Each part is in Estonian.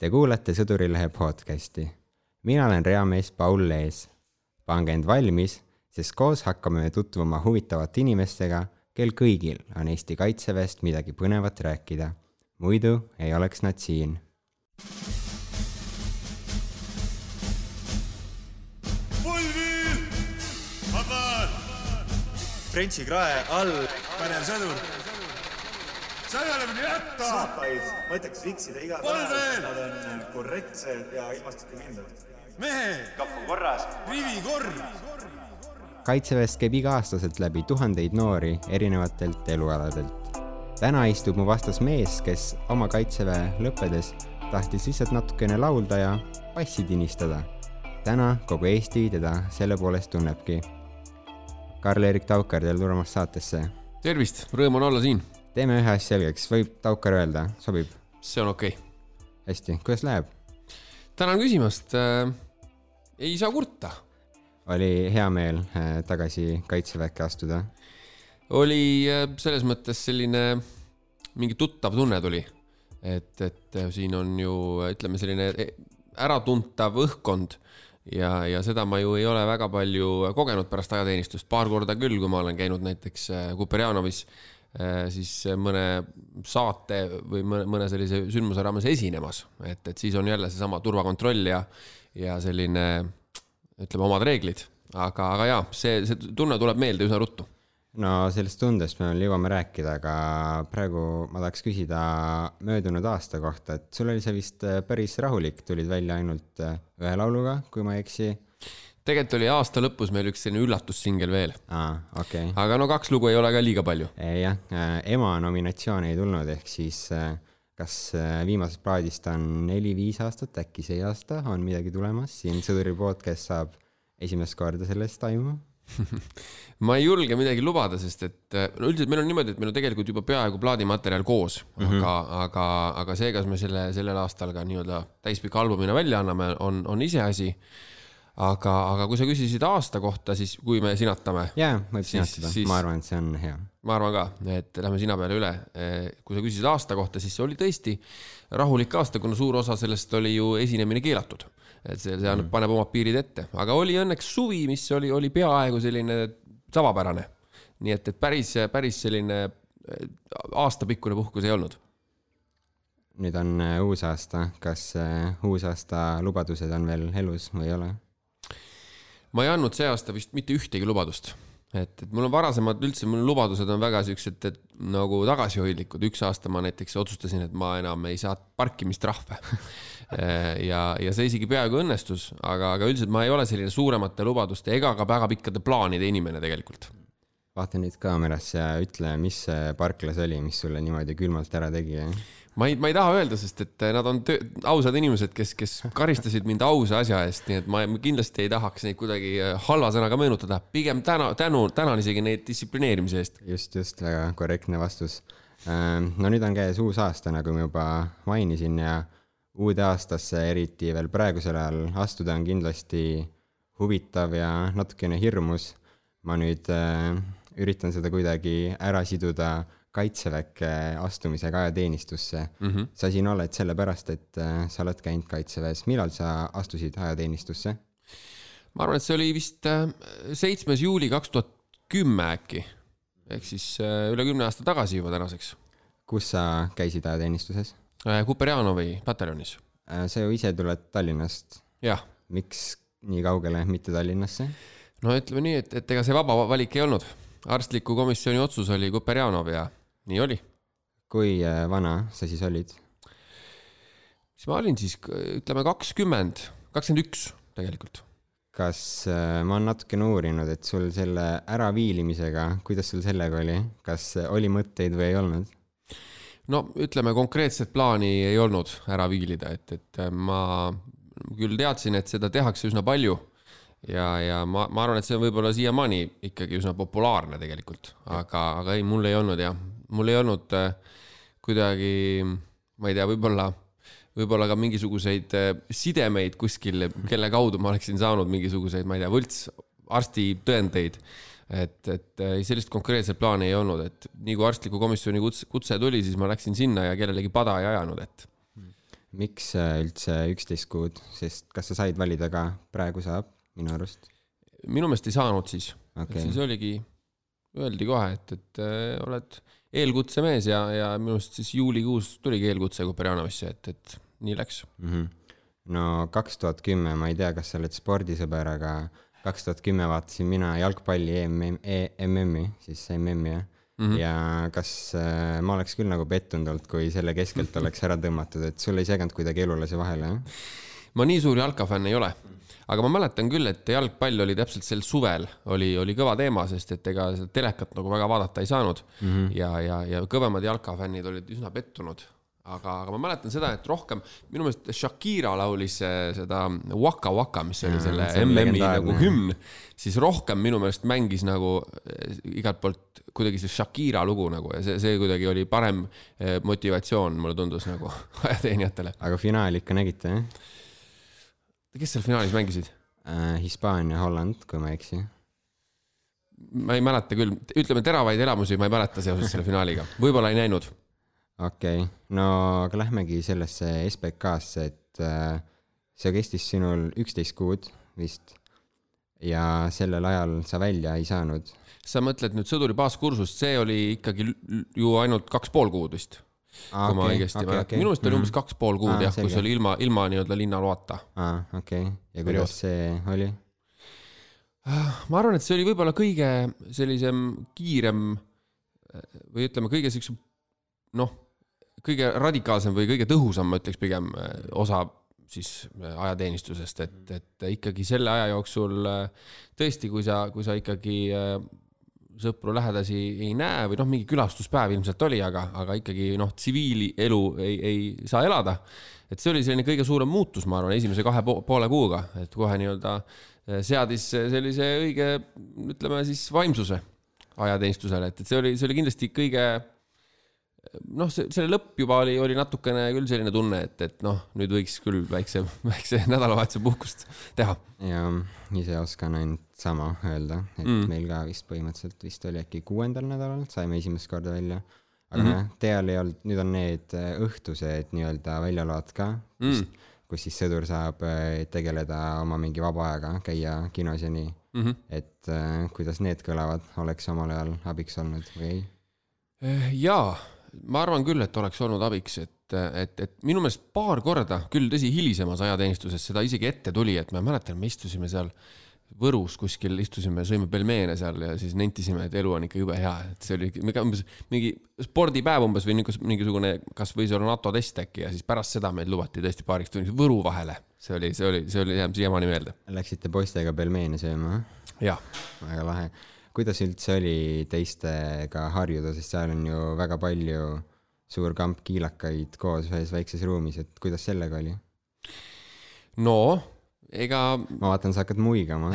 Te kuulate Sõdurilehe podcasti. mina olen reamees Paul Lees. pange end valmis, sest koos hakkame me tutvuma huvitavate inimestega, kel kõigil on Eesti Kaitseväest midagi põnevat rääkida. muidu ei oleks nad siin. Frenchi krae all pädev sõdur. Sa ei ole mind jätta. saapaid, ma ütleks viksida iga päev, nad on korrektsed ja ilmastikukindlad. mehe, kapp on korras. rivikorv. kaitseväest käib iga-aastaselt läbi tuhandeid noori erinevatelt elualadelt. täna istub mu vastas mees, kes oma kaitseväe lõppedes tahtis lihtsalt natukene laulda ja passi tinistada. täna kogu Eesti teda selle poolest tunnebki. Karl-Erik Taukar, tere tulemast saatesse. tervist, rõõm on olla siin. Teeme ühe asja selgeks, võib Taukar öelda, sobib? see on okei okay.. hästi, kuidas läheb? tänan küsimast äh,. ei saa kurta. oli hea meel äh, tagasi kaitseväkke astuda? oli äh, selles mõttes selline mingi tuttav tunne tuli. et, et äh, siin on ju ütleme, selline e- äratuntav õhkkond ja, ja seda ma ju ei ole väga palju kogenud pärast ajateenistust, paar korda küll, kui ma olen käinud näiteks Kuperjanovis äh, siis mõne saate või mõne, mõne sellise sündmuse raames esinemas, et, et siis on jälle seesama turvakontroll ja, ja selline ütleme, omad reeglid, aga, aga jaa, see, see tunne tuleb meelde üsna ruttu. No sellest tundest me veel jõuame rääkida, aga praegu ma tahaks küsida möödunud aasta kohta, et sul oli see vist äh, päris rahulik, tulid välja ainult äh, ühe lauluga, kui ma ei eksi. Tegelikult oli aasta lõpus meil üks selline üllatussingel veel, aa, okei okay. aga no kaks lugu ei ole ka liiga palju. jah, ema nominatsiooni ei tulnud, ehk siis äh, kas äh, viimasest plaadist on neli-viis aastat, äkki see aasta on midagi tulemas, siin Sõduri podcast saab esimest korda sellest aimu ma ei julge midagi lubada, sest et äh, no üldiselt meil on niimoodi, et meil on tegelikult juba peaaegu plaadimaterjal koos mm, -hmm. aga, aga, aga see, kas me selle sellel aastal ka nii-öelda täispika albumina välja anname, on, on iseasi. Aga, aga kui sa küsisid aasta kohta, siis kui me sinatame. jaa, võib sinatada, ma arvan, et see on hea. ma arvan ka, et lähme sina peale üle. kui sa küsisid aasta kohta, siis see oli tõesti rahulik aasta, kuna suur osa sellest oli ju esinemine keelatud et see, see annab, paneb omad piirid ette, aga oli õnneks suvi, mis oli, oli peaaegu selline tavapärane. nii et, et päris, päris selline äh, aastapikkune puhkus ei olnud. nüüd on äh, uus aasta, kas uusaasta lubadused on veel elus või ei ole? Ma ei andnud see aasta vist mitte ühtegi lubadust. Et, et mul on varasemad üldse, mul lubadused on väga siuksed, et nagu tagasihoidlikud, üks aasta ma näiteks otsustasin, et ma enam ei saa parkimistrahve. Ja, ja see isegi peaaegu õnnestus, aga, aga üldiselt ma ei ole selline suuremate lubaduste ega ka väga pikkade plaanide inimene tegelikult. vaata nüüd kaamerasse ja ütle, mis see parklas oli, mis sulle niimoodi külmalt ära tegi ma ei, ma ei taha öelda, sest et nad on töö, ausad inimesed, kes, kes karistasid mind ausa asja eest, nii et ma kindlasti ei tahaks neid kuidagi äh, halva sõnaga meenutada. pigem täna, tänu, tänan isegi neid distsiplineerimise eest. just, just, väga korrektne vastus. no nüüd on käes uus aasta, nagu ma juba mainisin ja uude aastasse, eriti veel praegusel ajal astuda on kindlasti huvitav ja natukene hirmus. ma nüüd äh, üritan seda kuidagi ära siduda kaitseväkke astumisega ajateenistusse mm. -hmm. sa siin oled sellepärast, et äh, sa oled käinud kaitseväes, millal sa astusid ajateenistusse? ma arvan, et see oli vist äh, seitsmes juuli kaks tuhat kümme äkki, ehk siis äh, üle kümne aasta tagasi juba tänaseks. kus sa käisid ajateenistuses? Kuperjanovi pataljonis. sa ju ise tuled Tallinnast. miks nii kaugele, mitte Tallinnasse? no ütleme nii, et, et ega see vaba valik ei olnud. arstliku komisjoni otsus oli Kuperjanov ja nii oli. kui äh, vana sa siis olid? siis ma olin siis ütleme kakskümmend, kakskümmend üks tegelikult. kas äh, ma olen natukene uurinud, et sul selle äraviilimisega, kuidas sul sellega oli, kas oli mõtteid või ei olnud? no ütleme, konkreetset plaani ei olnud ära viilida, et, et ma küll teadsin, et seda tehakse üsna palju ja, ja ma, ma arvan, et see on võib-olla siiamaani ikkagi üsna populaarne tegelikult, aga, aga ei, mul ei olnud jah, mul ei olnud äh, kuidagi, ma ei tea, võib-olla, võib-olla ka mingisuguseid äh, sidemeid kuskil, kelle kaudu ma oleksin saanud mingisuguseid, ma ei tea, võlts arstitõendeid. et, et äh, sellist konkreetset plaani ei olnud, et nii kui arstliku komisjoni kutse, kutse tuli, siis ma läksin sinna ja kellelegi pada ei ajanud, et miks üldse üksteist kuud, sest kas sa said valida ka, praegu saab, minu arust. minu meelest ei saanud siis okay., siis, oligi, öeldi kohe, et, et äh, oled eelkutsemees ja, ja minu arust siis juulikuus tuligi eelkutse Kuperjanovisse, et, et nii läks. Mhm. no kaks tuhat kümme, ma ei tea, kas sa oled spordisõber, aga kaks tuhat kümme vaatasin mina jalgpalli EM-, MM-i, siis MM-i jah mm. -hmm. ja kas äh, ma oleks küll nagu pettunud olnud, kui selle keskelt oleks ära tõmmatud, et sul ei seganud kuidagi elulase vahele, jah? ma nii suur jalkafänn ei ole, aga ma mäletan küll, et jalgpall oli täpselt sel suvel oli, oli kõva teema, sest et ega seda telekat nagu väga vaadata ei saanud mm Mhm. -hmm. ja, ja, ja kõvemad jalkafännid olid üsna pettunud. aga, aga ma mäletan seda, et rohkem minu meelest Shakira laulis äh, seda Waka Waka, mis oli Jaa, selle MM-i nagu hümn, siis rohkem minu meelest mängis nagu äh, igalt poolt kuidagi see Shakira lugu nagu ja see, see kuidagi oli parem äh, motivatsioon, mulle tundus nagu ajateenijatele. aga finaali ikka nägite, jah? Kes seal finaalis mängisid? Äh, Hispaania, Holland, kui ma ei eksi. ma ei mäleta küll, ütleme teravaid elamusi ma ei mäleta seoses selle finaaliga, võib-olla ei näinud. okei okay., no aga lähmegi sellesse SBK-sse, et äh, see kestis sinul üksteist kuud vist ja sellel ajal sa välja ei saanud. sa mõtled nüüd sõduri baaskursust, see oli ikkagi ju ainult kaks pool kuud vist, kui ma õigesti mäletan. minu meelest oli umbes kaks pool kuud Aa, jah, kus oli ilma, ilma nii-öelda linnaloata. aa, okei okay., ja kuidas see oli? ma arvan, et see oli võib-olla kõige sellisem kiirem või ütleme, kõige siuksem noh, kõige radikaalsem või kõige tõhusam, ma ütleks pigem eh, osa siis eh, ajateenistusest, et, et ikkagi selle aja jooksul eh, tõesti, kui sa, kui sa ikkagi eh, sõpru lähedasi ei näe või noh, mingi külastuspäev ilmselt oli, aga, aga ikkagi noh, tsiviilielu ei, ei saa elada. et see oli selline kõige suurem muutus, ma arvan, esimese kahe po- poole kuuga, et kohe nii-öelda eh, seadis sellise õige, ütleme siis vaimsuse ajateenistusele, et, et see oli, see oli kindlasti kõige noh, see, selle lõpp juba oli, oli natukene küll selline tunne, et, et noh, nüüd võiks küll väikse, väikse nädalavahetuse puhkust teha. ja ise oskan ainult sama öelda, et Mm. meil ka vist põhimõtteliselt vist oli äkki kuuendal nädalal saime esimest korda välja. aga mm -hmm. noh, teal ei olnud, nüüd on need äh, õhtused nii-öelda väljaload ka Mm., kus siis sõdur saab äh, tegeleda oma mingi vaba ajaga, käia kinos ja nii. Mm -hmm. et äh, kuidas need kõlavad, oleks omal ajal abiks olnud või ei? Eh, jaa, ma arvan küll, et oleks olnud abiks, et, et, et minu meelest paar korda, küll tõsi, hilisemas ajateenistuses seda isegi ette tuli, et ma mäletan, me istusime seal Võrus kuskil istusime, sõime pelmeene seal ja siis nentisime, et elu on ikka jube hea, et see oli mingi umbes mingi spordipäev umbes või mingisugune, kas võis olla NATO test äkki ja siis pärast seda meid lubati tõesti paariks tunniks Võru vahele. see oli, see oli, see oli, jääb siiamaani meelde. Läksite poistega pelmeene sööma? jah, väga lahe. kuidas üldse oli teistega harjuda, sest seal on ju väga palju suur kamp kiilakaid koos ühes väikses ruumis, et kuidas sellega oli? no ega ma vaatan, sa hakkad muigama.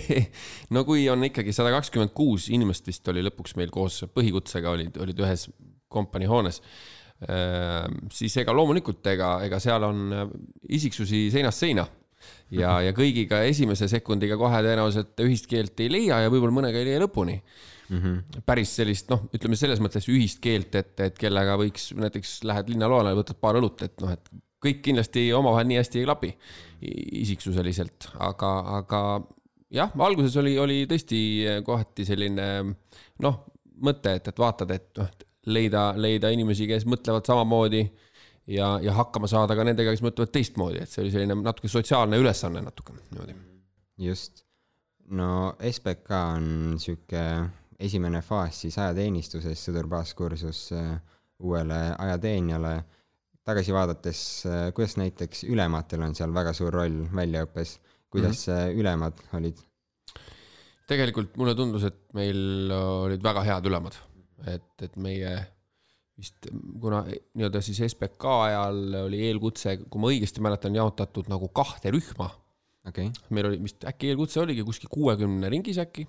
no kui on ikkagi sada kakskümmend kuus inimest vist oli lõpuks meil koos põhikutsega olid, olid ühes kompanii hoones, siis ega loomulikult, ega, ega seal on äh, isiksusi seinast seina ja, ja kõigiga esimese sekundiga kohe tõenäoliselt ühist keelt ei leia ja võib-olla mõnega ei leia lõpuni Mhm. päris sellist noh, ütleme selles mõttes ühist keelt, et, et kellega võiks näiteks lähed linnaloale, võtad paar õlut, et noh, et kõik kindlasti omavahel nii hästi ei klapi isiksuseliselt, aga, aga jah, alguses oli, oli tõesti kohati selline noh, mõte, et, et vaatad, et noh, leida, leida inimesi, kes mõtlevad samamoodi ja, ja hakkama saada ka nendega, kes mõtlevad teistmoodi, et see oli selline natuke sotsiaalne ülesanne natuke niimoodi. just. no SBK on sihuke esimene faas siis ajateenistuses, sõdur-baaskursus äh, uuele ajateenijale. Tagasi vaadates, kuidas näiteks ülematel on seal väga suur roll väljaõppes, kuidas mm -hmm. ülemad olid? tegelikult mulle tundus, et meil olid väga head ülemad, et, et meie vist, kuna nii-öelda siis SBK ajal oli eelkutse, kui ma õigesti mäletan, jaotatud nagu kahte rühma. okei okay., meil oli vist äkki eelkutse oligi kuskil kuuekümne ringis äkki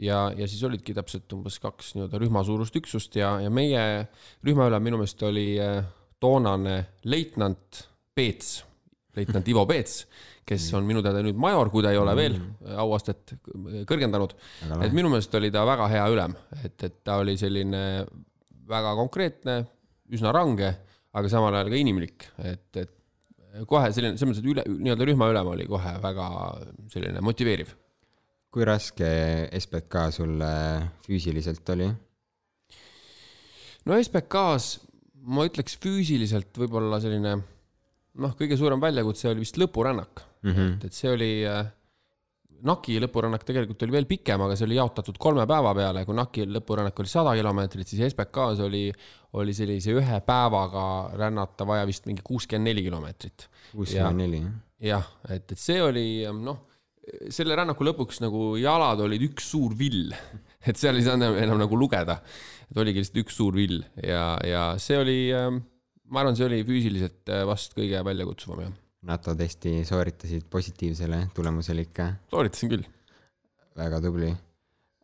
ja, ja siis olidki täpselt umbes kaks nii-öelda rühma suurust üksust ja, ja meie rühmaülem minu meelest oli äh, toonane leitnant Peets, leitnant Ivo Peets, kes on minu teada nüüd major, kui ta ei ole veel auastet kõrgendanud. et minu meelest oli ta väga hea ülem, et, et ta oli selline väga konkreetne, üsna range, aga samal ajal ka inimlik, et, et kohe selline, selles mõttes, et üle, nii-öelda rühmaülem oli kohe väga selline motiveeriv. kui raske SBK sulle füüsiliselt oli? no SBK-s ma ütleks füüsiliselt võib-olla selline noh, kõige suurem väljakutse oli vist lõpurännak. Mm, -hmm. et, et see oli äh, Naki lõpurännak tegelikult oli veel pikem, aga see oli jaotatud kolme päeva peale, kui Naki lõpurännak oli sada kilomeetrit, siis SBK-s oli, oli sellise ühe päevaga rännata vaja vist mingi kuuskümmend neli kilomeetrit. kuuskümmend neli, jah, et, et see oli noh, selle rännaku lõpuks nagu jalad olid üks suur vill, et seal ei saanud enam, enam nagu lugeda, et oligi lihtsalt üks suur vill ja, ja see oli, ma arvan, see oli füüsiliselt äh, vast kõige väljakutsuvam jah, NATO testi sooritasid positiivsele tulemusele ikka, sooritasin küll. väga tubli.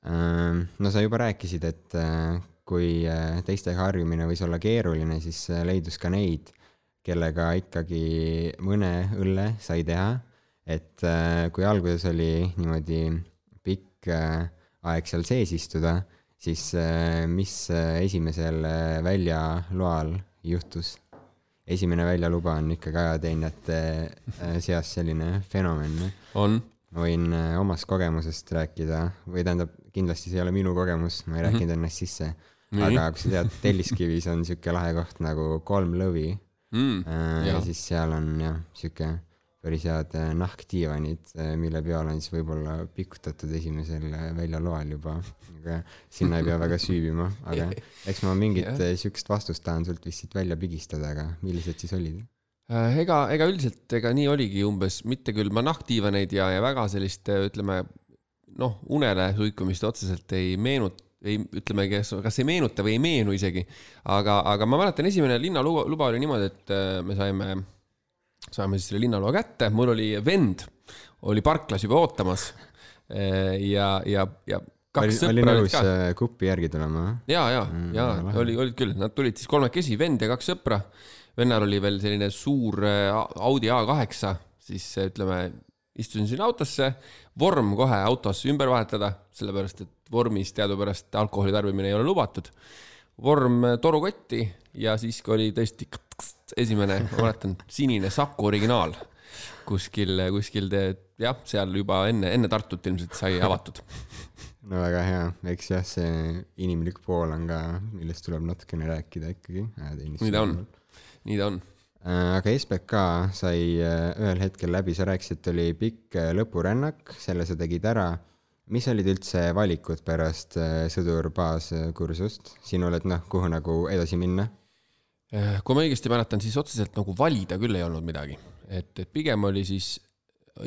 no sa juba rääkisid, et äh, kui äh, teistega harjumine võis olla keeruline, siis leidus ka neid, kellega ikkagi mõne õlle sai teha. et kui alguses oli niimoodi pikk aeg seal sees istuda, siis äh, mis äh, esimesel äh, väljaloal juhtus? esimene väljaluba on ikkagi ajateenijate seas selline fenomen on, ma võin omast kogemusest rääkida või tähendab, kindlasti see ei ole minu kogemus, ma ei rääkinud ennast sisse. Aga kui sa tead, Telliskivis on sihuke lahe koht nagu Kolm lõvi mm, ja Jaa. siis seal on jah, sihuke päris head äh, nahkdiivanid, mille peal on siis võib-olla pikutatud esimesel äh, väljaloal juba, aga sinna ei pea väga süüvima, aga eks ma mingit Jah. äh, siukest vastust tahan sult vist siit välja pigistada, aga millised siis olid? Äh, ega, ega üldiselt, ega nii oligi umbes, mitte küll ma nahkdiivaneid ja, ja väga sellist, ütleme noh, unele suikumist otseselt ei meenuta, ei, ütleme, kes, kas ei meenuta või ei meenu isegi. aga, aga ma mäletan, esimene linnaluba luba oli niimoodi, et äh, me saime, saime siis selle linnaloa kätte, mul oli vend, oli parklas juba ootamas. ja, ja, ja kaks sõpra olid nõus äh, kuppi järgi tulema? ja, ja Mm,, ja oli, olid küll, nad tulid siis kolmekesi, vend ja kaks sõpra. vennal oli veel selline suur äh, Audi A8, siis ütleme, istusin sinna autosse, vorm kohe autos ümber vahetada, sellepärast et vormis teadupärast alkoholi tarbimine ei ole lubatud. Vorm äh, torukotti ja siis, oli tõesti esimene, ma mäletan, sinine Saku originaal kuskil, kuskil te, jah, seal juba enne, enne Tartut ilmselt sai avatud. no väga hea, eks jah, see inimlik pool on ka, millest tuleb natukene rääkida ikkagi. nii ta on, nii ta on aga SBK sai äh, ühel hetkel läbi, sa rääkisid, et oli pikk äh, lõpurännak, selle sa tegid ära. Mis olid üldse valikud pärast äh, sõdur baaskursust sinul, et noh, kuhu nagu edasi minna? Eh, kui ma õigesti mäletan, siis otseselt nagu valida küll ei olnud midagi, et, et pigem oli siis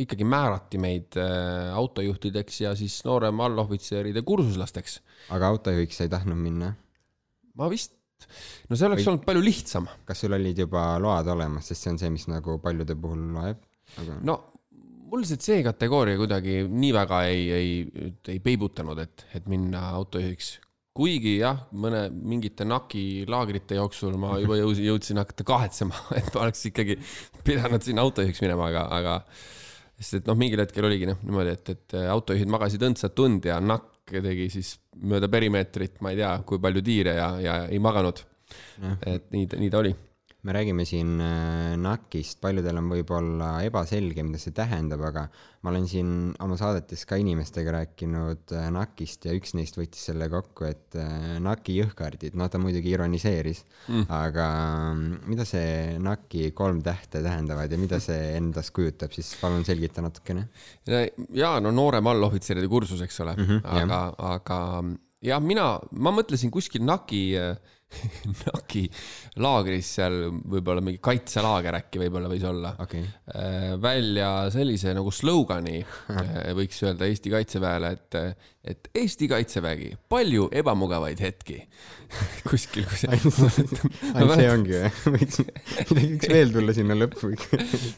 ikkagi määrati meid äh, autojuhtideks ja siis noorem allohvitseride kursuslasteks. aga autojuhiks sa ei tahtnud minna? ma vist, no see oleks Või- olnud palju lihtsam. kas sul olid juba load olemas, sest see on see, mis nagu paljude puhul loeb, aga no mul see C-kategooria kuidagi nii väga ei, ei, ei peibutanud, et, et minna autojuhiks. kuigi jah, mõne mingite NAK-i laagrite jooksul ma juba jõudsin, jõudsin hakata kahetsema, et ma oleks ikkagi pidanud sinna autojuhiks minema, aga, aga sest et noh, mingil hetkel oligi noh niimoodi, et, et autojuhid magasid õndsat tund ja NAK tegi siis mööda perimeetrit, ma ei tea, kui palju tiire ja, ja ei maganud. et nii, nii ta oli. Me räägime siin äh, NAK-ist, paljudel on võib-olla ebaselge, mida see tähendab, aga ma olen siin oma saadetes ka inimestega rääkinud äh, NAK-ist ja üks neist võttis selle kokku, et äh, NAK-i jõhkardid, no ta muidugi ironiseeris mm., aga mm, mida see NAK-i kolm tähte tähendavad ja mida see endast kujutab, siis palun selgita natukene. ja no noorem allohvitseride kursus, eks ole mm, -hmm, aga, aga jah, mina, ma mõtlesin kuskil NAK-i, NAK-i laagris seal võib-olla mingi kaitselaager äkki võib-olla võis olla okay., äh, välja sellise nagu slogani, võiks öelda Eesti Kaitseväele, et, et Eesti Kaitsevägi, palju ebamugavaid hetki. kuskil, kus. ainult see ongi või? võiks, midagi võiks veel tulla sinna lõppu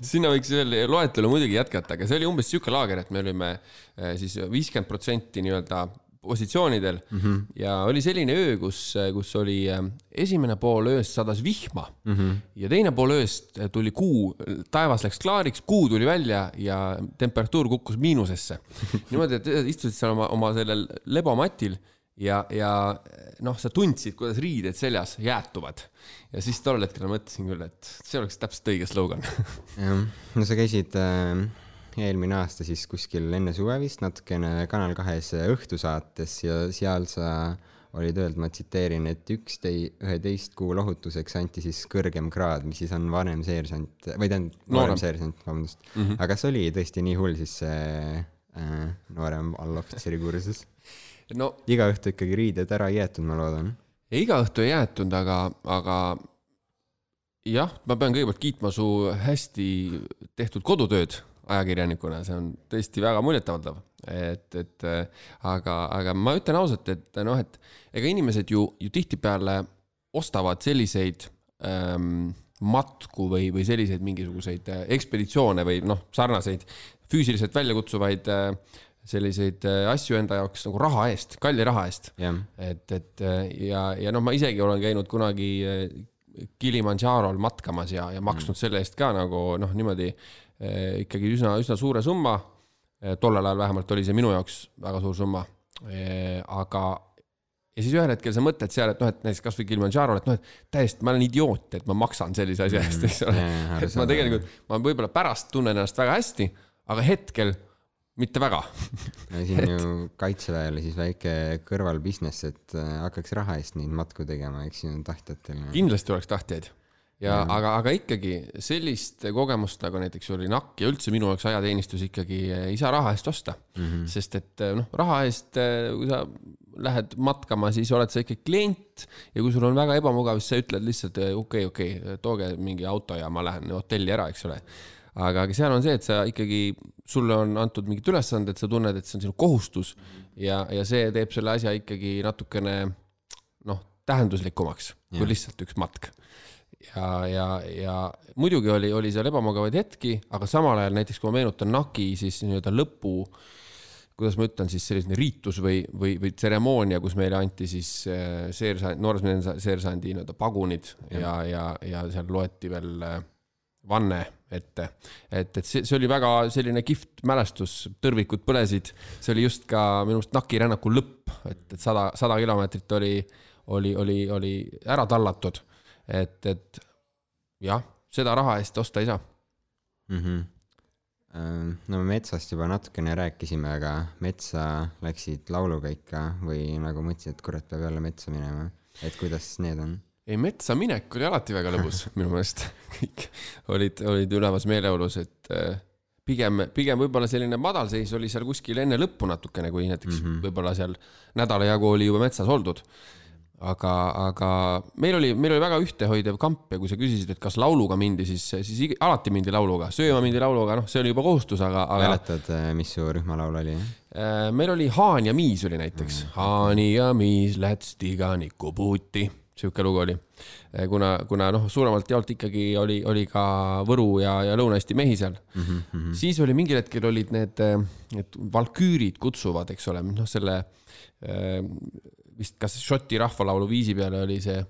sinna võiks veel loetelu muidugi jätkata, aga see oli umbes sihuke laager, et me olime eh, siis viiskümmend protsenti nii-öelda positsioonidel mm -hmm. ja oli selline öö, kus, kus oli eh, esimene pool ööst sadas vihma mm -hmm. ja teine pool ööst tuli kuu, taevas läks klaariks, kuu tuli välja ja temperatuur kukkus miinusesse. niimoodi, et istusid seal oma, oma sellel lebomatil ja, ja noh, sa tundsid, kuidas riided seljas jäätuvad. ja siis tol hetkel ma mõtlesin küll, et see oleks täpselt õige slogan. jah, no sa käisid äh, eelmine aasta siis kuskil enne suve vist natukene Kanal kahes õhtusaates ja seal sa olid öelnud, ma tsiteerin, et ükstei-, üheteist kuu lohutuseks anti siis kõrgem kraad, mis siis on vanem seersant, või tähendab, Noorem. noorem seersant, vabandust mm. -hmm. aga kas oli tõesti nii hull siis see äh, noorem allohvitseri kursus? no iga õhtu ikkagi riided ära ei jäetud, ma loodan. iga õhtu ei jäetud, aga, aga jah, ma pean kõigepealt kiitma su hästi tehtud kodutööd ajakirjanikuna, see on tõesti väga muljetavaldav. et, et äh, aga, aga ma ütlen ausalt, et noh, et ega inimesed ju, ju tihtipeale ostavad selliseid ähm, matku või, või selliseid mingisuguseid äh, ekspeditsioone või noh, sarnaseid füüsiliselt väljakutsuvaid äh, selliseid äh, asju enda jaoks nagu raha eest, kalli raha eest jah, et, et ja, ja noh, ma isegi olen käinud kunagi Kilimandžarol matkamas ja, ja maksnud selle eest ka nagu noh, niimoodi ikkagi üsna, üsna suure summa. tollel ajal vähemalt oli see minu jaoks väga suur summa. aga, ja siis ühel hetkel sa mõtled seal, et noh, et näiteks kasvõi Kilimandžarol, et noh, et täiesti, ma olen idioot, et ma maksan sellise asja eest, eks ole. Jaa, et ma tegelikult, ma võib-olla pärast tunnen ennast väga hästi, aga hetkel mitte väga no siin ju kaitseväel siis väike kõrvalbusiness, et hakkaks raha eest neid matku tegema, eks ju, tahtjatel. kindlasti oleks tahtjaid ja Jah. aga, aga ikkagi sellist kogemust nagu näiteks oli NAK ja üldse minu jaoks ajateenistus ikkagi ei saa raha eest osta mm. -hmm. sest et noh, raha eest, kui sa lähed matkama, siis oled sa ikkagi klient ja kui sul on väga ebamugav, siis sa ütled lihtsalt okei okay,, okei okay,, tooge mingi auto ja ma lähen hotelli ära, eks ole. aga, aga seal on see, et sa ikkagi, sulle on antud mingid ülesanded, sa tunned, et see on sinu kohustus ja, ja see teeb selle asja ikkagi natukene noh, tähenduslikumaks kui Jah. lihtsalt üks matk ja, ja, ja muidugi oli, oli seal ebamugavaid hetki, aga samal ajal näiteks kui ma meenutan NAK-i siis nii-öelda lõpu, kuidas ma ütlen siis selline riitus või, või, või tseremoonia, kus meile anti siis äh, seersant, noorsmehe seersandi nii-öelda pagunid ja, ja, ja seal loeti veel äh, vanne ette. et, et see, see oli väga selline kihvt mälestus, tõrvikud põlesid, see oli just ka minu arust NAK-i rännaku lõpp, et, et sada, sada kilomeetrit oli, oli, oli, oli ära tallatud. et, et jah, seda raha eest osta ei saa. mm. -hmm. no me metsast juba natukene rääkisime, aga metsa läksid lauluga ikka või nagu mõtlesid, et kurat, peab jälle metsa minema, et kuidas need on? ei, metsa minek oli alati väga lõbus minu meelest. kõik olid, olid ülemas meeleolus, et äh, pigem, pigem võib-olla selline madalseis oli seal kuskil enne lõppu natukene, kui näiteks mm -hmm. võib-olla seal nädala jagu oli juba metsas oldud. aga, aga meil oli, meil oli väga ühtehoidev kamp ja kui sa küsisid, et kas lauluga mindi, siis, siis alati mindi lauluga, sööma mindi lauluga, noh, see oli juba kohustus, aga, aga mäletad, mis su rühmalaul oli? Äh, meil oli Haan ja Miis oli näiteks. Haani ja Miis läts tiganiku puuti, sihuke lugu oli. kuna, kuna noh, suuremalt jaolt ikkagi oli, oli ka Võru ja, ja Lõuna-Eesti mehi seal mm. -hmm. siis oli mingil hetkel olid need, need valküürid kutsuvad, eks ole, noh, selle äh, vist kas Šoti rahvalaulu viisi peale oli see.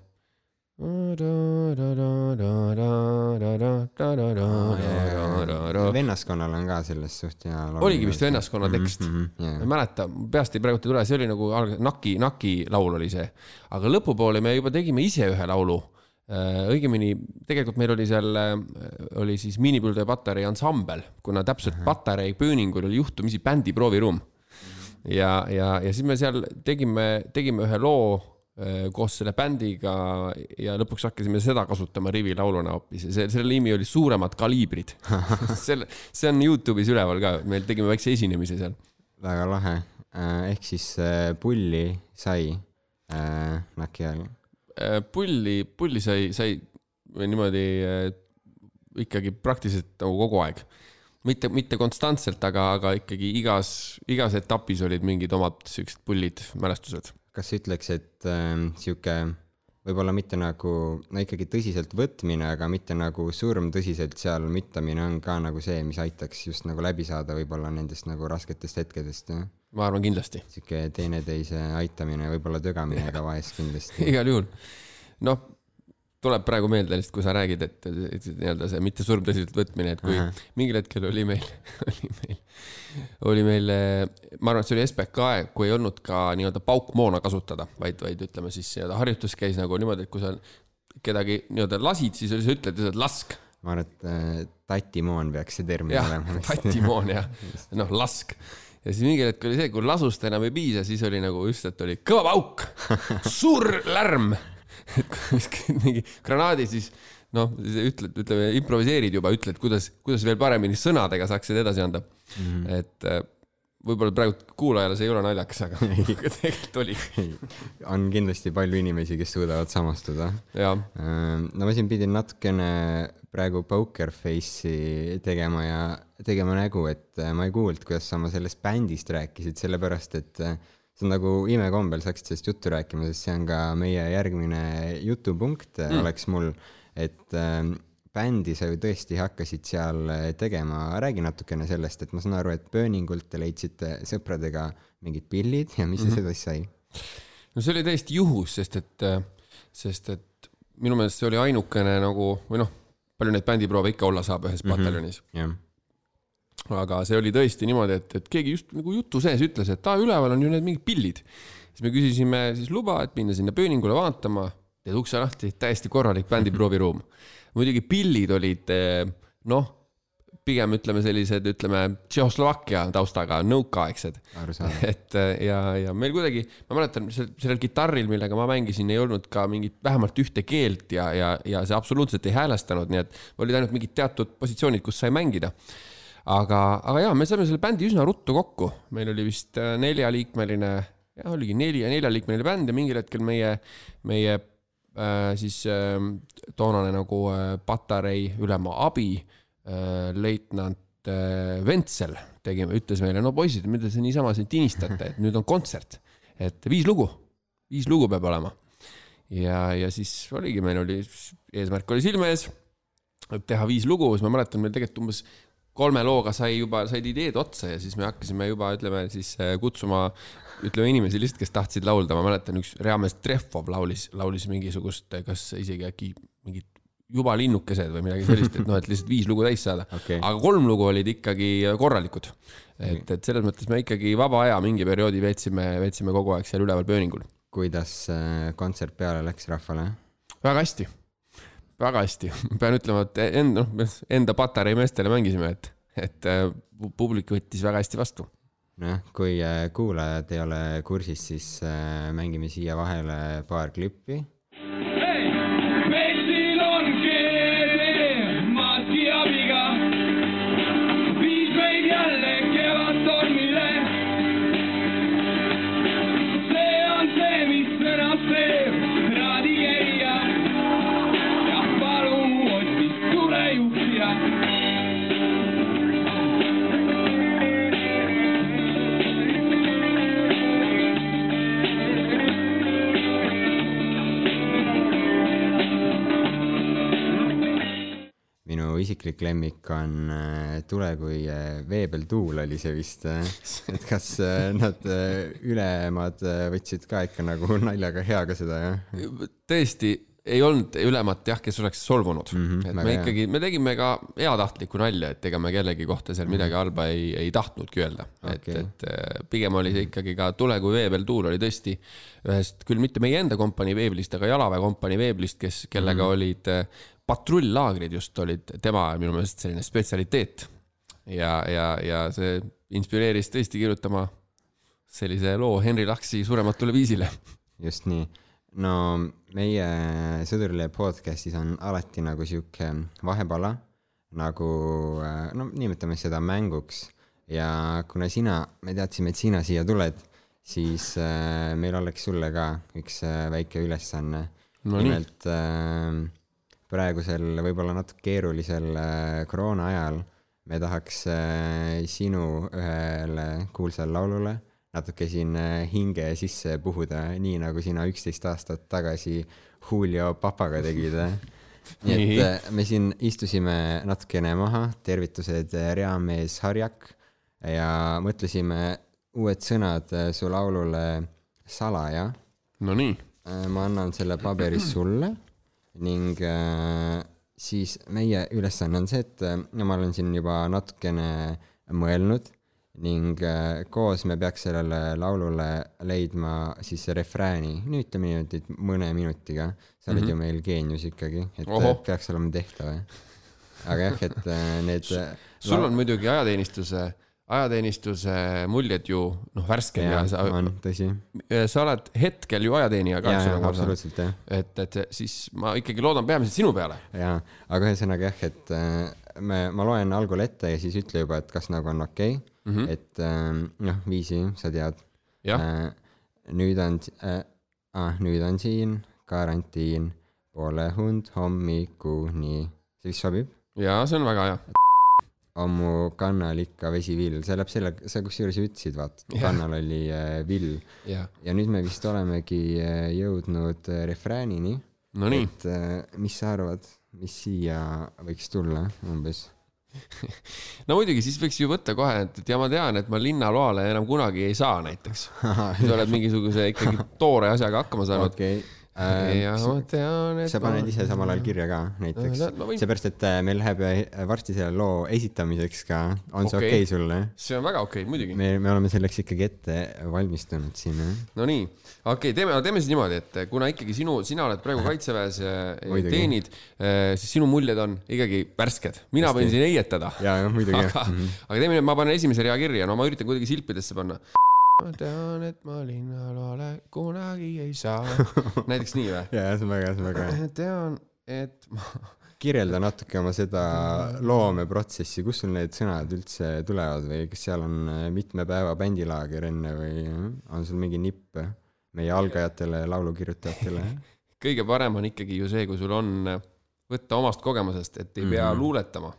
vennaskonnal on ka sellest suht hea laul. oligi vist vennaskonna tekst mm. -hmm, ma ei mäleta, peast ei praegu ei tule, see oli nagu Naki, Naki laul oli see. aga lõpupoole me juba tegime ise ühe laulu. õigemini tegelikult meil oli seal, oli siis miinipõlduja patarei ansambel, kuna täpselt patarei pööningul oli juhtumisi bändi prooviruum. ja, ja, ja siis me seal tegime, tegime ühe loo äh, koos selle bändiga ja lõpuks hakkasime seda kasutama rivi lauluna hoopis ja see, selle nimi oli Suuremad kaliibrid. selle, see on Youtube'is üleval ka, me tegime väikse esinemise seal. väga lahe. ehk siis äh, pulli sai äh, Naki all. Pulli, pulli sai, sai niimoodi ikkagi praktiliselt nagu kogu aeg. mitte, mitte konstantselt, aga, aga ikkagi igas, igas etapis olid mingid omad siuksed pullid, mälestused. kas sa ütleks, et äh, sihuke võib-olla mitte nagu, no ikkagi tõsiselt võtmine, aga mitte nagu surmtõsiselt seal müttamine on ka nagu see, mis aitaks just nagu läbi saada võib-olla nendest nagu rasketest hetkedest, jah? ma arvan kindlasti, sihuke teineteise aitamine, võib-olla tögamine ka vahest kindlasti. igal juhul. noh, tuleb praegu meelde lihtsalt, kui sa räägid, et, et nii-öelda see mitte surmtõsiselt võtmine, et kui Ahah. mingil hetkel oli meil, oli meil, oli meil, ma arvan, et see oli SBK aeg, kui ei olnud ka nii-öelda paukmoona kasutada, vaid, vaid ütleme siis nii-öelda harjutus käis nagu niimoodi, et kui sa kedagi nii-öelda lasid, siis oli- sa ütled lihtsalt lask. ma arvan, et äh, tatimoon peaks see termin jah olema, tatimoon jah, noh lask. ja siis mingil hetkel oli see, kui lasust enam ei piisa, siis oli nagu just, et oli kõva pauk, suur lärm. Mingi granaadi, siis noh, ütled, ütleme, improviseerid juba, ütled, kuidas, kuidas veel paremini sõnadega saaksid edasi anda mm. -hmm. et äh, võib-olla praegu kuulajale see ei ole naljakas, aga tegelikult oli. on kindlasti palju inimesi, kes suudavad samastuda. jah, no ma siin pidin natukene praegu poker face'i tegema ja tegema nägu, et äh, ma ei kuulnud, kuidas sa oma sellest bändist rääkisid, sellepärast et äh, see on nagu imekombel, sa hakkasid sellest juttu rääkima, sest see on ka meie järgmine jutupunkt mm. oleks mul, et äh, bändi sa ju tõesti hakkasid seal äh, tegema, räägi natukene sellest, et ma saan aru, et Burningult te leidsite sõpradega mingid pillid ja mis mm -hmm. siis edasi sai? no see oli täiesti juhus, sest et, sest et minu meelest see oli ainukene nagu või noh, palju neid bändiproove ikka olla saab ühes mm -hmm. pataljonis. jah, aga see oli tõesti niimoodi, et, et keegi just nagu jutu sees ütles, et aa, üleval on ju need mingid pillid. siis me küsisime siis luba, et minna sinna pööningule vaatama, teed ukse lahti, täiesti korralik bändiprooviruum. muidugi pillid olid eh, noh, pigem ütleme sellised, ütleme Tšehhoslovakkia taustaga, nõukaaegsed. et äh, ja, ja meil kuidagi, ma mäletan, sellel kitarril, millega ma mängisin, ei olnud ka mingit vähemalt ühte keelt ja, ja, ja see absoluutselt ei häälestanud, nii et olid ainult mingid teatud positsioonid, kus sai mängida. aga, aga jaa, me saime selle bändi üsna ruttu kokku, meil oli vist äh, neljaliikmeline, jah, oligi neli, neljaliikmeline bänd ja mingil hetkel meie, meie äh, siis äh, toonane nagu äh, patarei ülema abi äh,, leitnant äh, Ventsel tegime, ütles meile, no poisid, mida te niisama siin tinistate, et nüüd on kontsert, et viis lugu, viis lugu peab olema. ja, ja siis oligi, meil oli, eesmärk oli silme ees, teha viis lugu, siis ma mäletan, meil tegelikult umbes kolme looga sai juba, said ideed otsa ja siis me hakkasime juba, ütleme siis äh, kutsuma, ütleme inimesi lihtsalt, kes tahtsid laulda, ma mäletan, üks reaalmees Treffov laulis, laulis mingisugust, kas isegi äkki mingit juba linnukesed või midagi sellist, et noh, et lihtsalt viis lugu täis saada Okei. aga kolm lugu olid ikkagi korralikud. et, et selles mõttes me ikkagi vaba aja mingi perioodi veetsime, veetsime kogu aeg seal üleval pööningul. kuidas äh, kontsert peale läks rahvale? väga hästi, väga hästi, pean ütlema, et enda, noh, enda patarei meestele mängisime, et, et äh, pu- publik võttis väga hästi vastu. nojah, kui äh, kuulajad ei ole kursis, siis äh, mängime siia vahele paar klippi. Isiklik lemmik on äh, Tule kui äh, vee peal tuul oli see vist. et kas äh, nad äh, ülemad äh, võtsid ka ikka nagu naljaga heaga seda, jah? tõesti ei olnud ülemat jah, kes oleks solvunud mm. Mhm, -hmm, et me ikkagi, me tegime ka heatahtlikku nalja, et ega me kellegi kohta seal midagi halba ei, ei tahtnudki öelda okay.. Et, et äh, pigem oli see ikkagi ka Tule kui vee peal tuul oli tõesti ühest küll mitte meie enda kompanii veeblist, aga jalaväe kompanii veeblist, kes, kellega mm -hmm. olid äh, patrull-laagrid just olid tema minu meelest selline spetsialiteet. ja, ja, ja see inspireeris tõesti kirjutama sellise loo Henri Laksi surematule viisile just nii. no meie Sõdurile podcast'is on alati nagu sihuke vahepala, nagu äh, no nimetame seda mänguks ja kuna sina, me teadsime, et sina siia tuled, siis äh, meil oleks sulle ka üks äh, väike ülesanne No nimelt äh, praegusel võib-olla natuke keerulisel äh, koroona ajal me tahaks äh, sinu ühele kuulsale laulule natuke siin äh, hinge sisse puhuda, nii nagu sina üksteist aastat tagasi Julio Papaga tegid. nii et me siin istusime natukene maha, tervitused reamees Harjak ja mõtlesime uued sõnad su laulule Salaja. Nonii, ma annan selle paberi sulle ning äh, siis meie ülesanne on see, et äh, ma olen siin juba natukene mõelnud ning äh, koos me peaks sellele laulule leidma siis refrääni, no ütleme niimoodi, et mõne minutiga. sa oled mm -hmm. ju meil geenius ikkagi, et. Oho. peaks olema tehtav. aga jah, et need sul on muidugi ajateenistuse, ajateenistuse muljed ju noh, värsked ja, ja, sa, on tõsi. sa oled hetkel ju ajateenija ka, jaa, eks ole, absoluutselt jah. et, et siis ma ikkagi loodan peamiselt sinu peale. jaa, aga ühesõnaga jah, et äh, me, ma loen algul ette ja siis ütle juba, et kas nagu on okei okay. mm, -hmm. et äh, noh, viisi sa tead. jah, nüüd on äh,, ah, nüüd on siin karantiin, pole und hommikuni, see vist sobib? ja see on väga hea. On mu kannal ikka vesivill, see läheb selle, sa kusjuures ju ütlesid, vaata, kannal oli äh, vill jah, ja nüüd me vist olemegi äh, jõudnud äh, refräänini. no nii, et äh, mis sa arvad, mis siia võiks tulla umbes? no muidugi siis võiks ju võtta kohe, et, et ja ma tean, et ma linnaloale enam kunagi ei saa näiteks. sa oled mingisuguse ikkagi toore asjaga hakkama saanud. okei, ja ma tean, et sa paned ise samal ajal kirja ka näiteks No, ma võin- seepärast, et äh, meil läheb äh, varsti selle loo esitamiseks ka, on see Okei. okay sulle? see on väga okei okay,, muidugi. me, me oleme selleks ikkagi ette valmistunud siin, jah. no nii, okei okay,, teeme, teeme siis niimoodi, et kuna ikkagi sinu, sina oled praegu kaitseväes ja teenid, siis sinu muljed on ikkagi värsked. mina võin siin heietada. jaa, jah, muidugi, aga jah., aga teeme nii, ma panen esimese rea kirja, no ma üritan kuidagi silpidesse panna. Ma tean, et ma linnaloale kunagi ei saa. näiteks nii või? jaa, see on väga, see on väga hea. tean, et ma kirjelda natuke oma seda loomeprotsessi, kust sul need sõnad üldse tulevad või kas seal on äh, mitme päeva bändilaager enne või äh, on sul mingi nipp meie algajatele laulukirjutajatele? kõige parem on ikkagi ju see, kui sul on võtta omast kogemusest, et ei pea mm -hmm. luuletama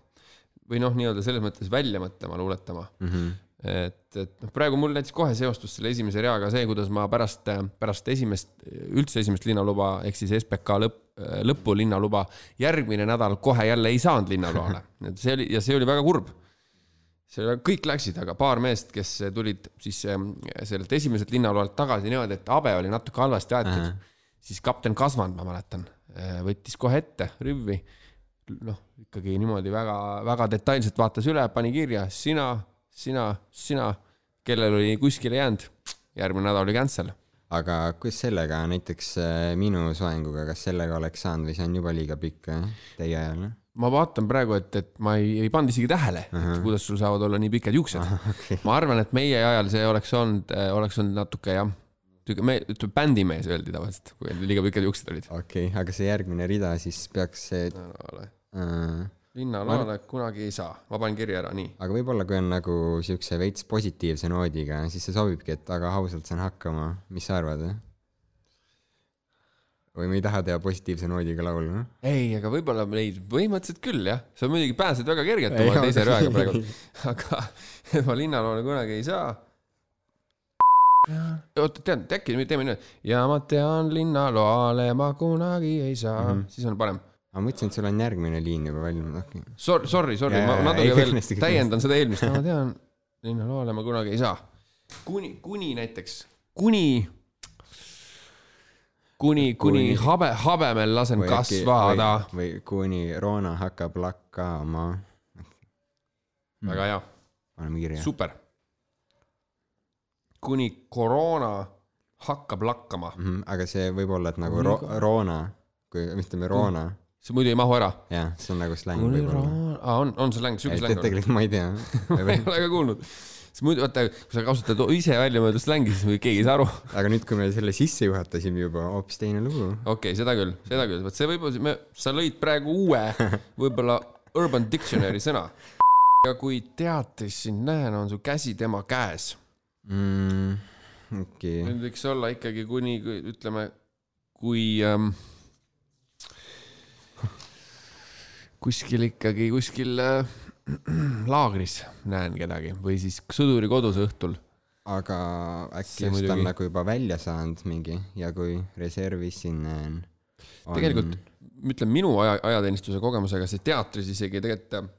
või noh, nii-öelda selles mõttes välja mõtlema, luuletama mm. -hmm. et, et noh, praegu mul näiteks kohe seostus selle esimese reaga see, kuidas ma pärast, pärast esimest, üldse esimest linnaluba ehk siis SBK lõpp, lõppu linnaluba järgmine nädal kohe jälle ei saanud linnaloale. et see oli ja see oli väga kurb see oli, kõik läksid, aga paar meest, kes tulid siis ähm, sellelt esimeselt linnaloalt tagasi niimoodi, et habe oli natuke halvasti aetud uh, -huh. siis kapten Kasvand, ma mäletan, võttis kohe ette rüvi. noh, ikkagi niimoodi väga-väga detailselt vaatas üle, pani kirja sina, sina, sina, kellel oli kuskile jäänud, järgmine nädal oli cancel. aga kuidas sellega näiteks äh, minu soenguga, kas sellega oleks saanud või see on juba liiga pikk äh, teie ajal? ma vaatan praegu, et, et ma ei, ei pannud isegi tähele uh, -huh. kuidas sul saavad olla nii pikad juuksed uh. -huh. Okay. ma arvan, et meie ajal see oleks olnud, oleks olnud natuke jah, me, ütleme bändimees öeldi tavaliselt, kui liiga pikad juuksed olid. okei okay,, aga see järgmine rida siis peaks see äh, linnaloale kunagi ei saa, ma panen kirja ära, nii. aga võib-olla kui on nagu siukse veits positiivse noodiga, siis see sobibki, et aga ausalt saan hakkama, mis sa arvad? või me ei taha teha positiivse noodiga laulu? ei, aga võib-olla neid põhimõtteliselt küll jah, sa muidugi pääsed väga kergelt Ei, oma aga- teise rööga praegu, aga ma linnaloole kunagi ei saa. oota, tead, äkki me teeme nii, ja ma tean linnaloale ma kunagi ei saa mm, -hmm. siis on parem. Ma mõtlesin, et sul on järgmine liin juba valminud, okei okay.. Sorry, sorry, sorry, ma natuke ei, veel täiendan seda eelmist, ma tean, linnaloale ma kunagi ei saa. kuni, kuni näiteks, kuni, kuni, kuni habe, habemel lasen kasvada. või kuni Roona hakkab lakkama. väga hea, paneme kirja. super. kuni koroona hakkab lakkama, aga see võib olla, et nagu ro-, Roona, kui ütleme Roona, see muidu ei mahu ära. jah, see on nagu släng võib-olla. aa on, on see läng, siuke släng on? tegelikult ma ei tea. ma ei ole ka kuulnud. sest muidu vaata, kui sa kasutad ise välja mõeldud slängi, siis keegi ei saa aru. aga nüüd, kui me selle sisse juhatasime juba, hoopis teine lugu. okei okay,, seda küll, seda küll, vot see võib-olla, sa lõid praegu uue, võib-olla Urban Dictionary sõna. ja kui teatris sind näen, on su käsi tema käes. mm,. okei okay., nüüd võiks olla ikkagi kuni, ütleme, kui ähm, kuskil ikkagi kuskil äh, laagris näen kedagi või siis sõduri kodus õhtul. aga äkki just on nagu juba välja saanud mingi ja kui reservis siin näen. tegelikult ütleme minu aja, ajateenistuse kogemusega see teatris isegi tegelikult äh,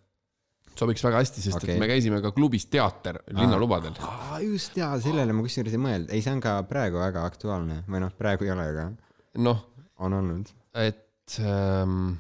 sobiks väga hästi, sest okay. Et me käisime ka klubis teater linnalubadel. just jaa, sellele ma kusjuures ei mõelnud, ei, see on ka praegu väga aktuaalne või noh, praegu ei ole, aga noh, on olnud. et ähm,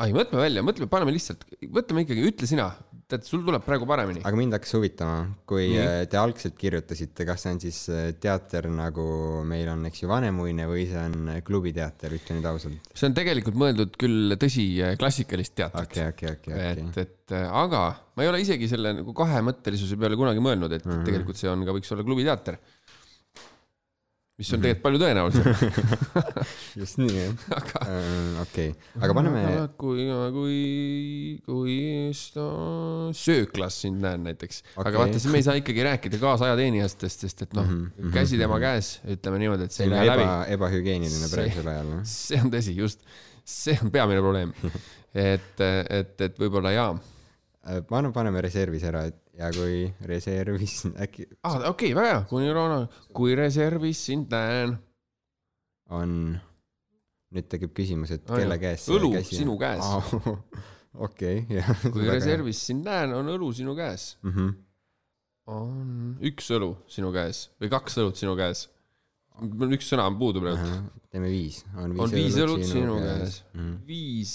ai, mõtleme välja, mõtleme, paneme lihtsalt, mõtleme ikkagi, ütle sina, tead, sul tuleb praegu paremini. aga mind hakkas huvitama, kui Nii. äh, te algselt kirjutasite, kas see on siis äh, teater nagu meil on, eks ju, Vanemuine või see on äh, klubiteater, ütle nüüd ausalt. see on tegelikult mõeldud küll tõsi klassikalist teatrit okei, okei, okei, okei et, et aga ma ei ole isegi selle nagu kahemõttelisuse peale kunagi mõelnud, et mm. -hmm. tegelikult see on ka, võiks olla klubiteater. Mis on Mhm. tegelikult palju tõenäolisem, just nii, jah. aga. okei, aga paneme, kui, kui, kui sta- sööklas sind näen näiteks okay., aga vaata, siis me ei saa ikkagi rääkida kaasajateenijatest, sest et noh mm, Mhm, -hmm. käsi tema käes, ütleme niimoodi, et see ei lähe läbi eba, ebahügieeniline See- praegusel ajal, noh. see on tõsi, just, see on peamine probleem. et, et, et võib-olla jaa Äh, paneme reservis ära, ja kui reservis äkki ah,. okei okay,, väga hea, kuni Roona, kui reservis sind näen. on, nüüd tekib küsimus, et Aa, kelle käes Õlu sinu käes. okei, jah. kui reservis sind näen, on õlu sinu käes. mm. -hmm. on üks õlu sinu käes või kaks õlut sinu käes. mul üks sõna on puudu praegu. teeme viis. on viis, on viis õlut sinu käes, mm.. viis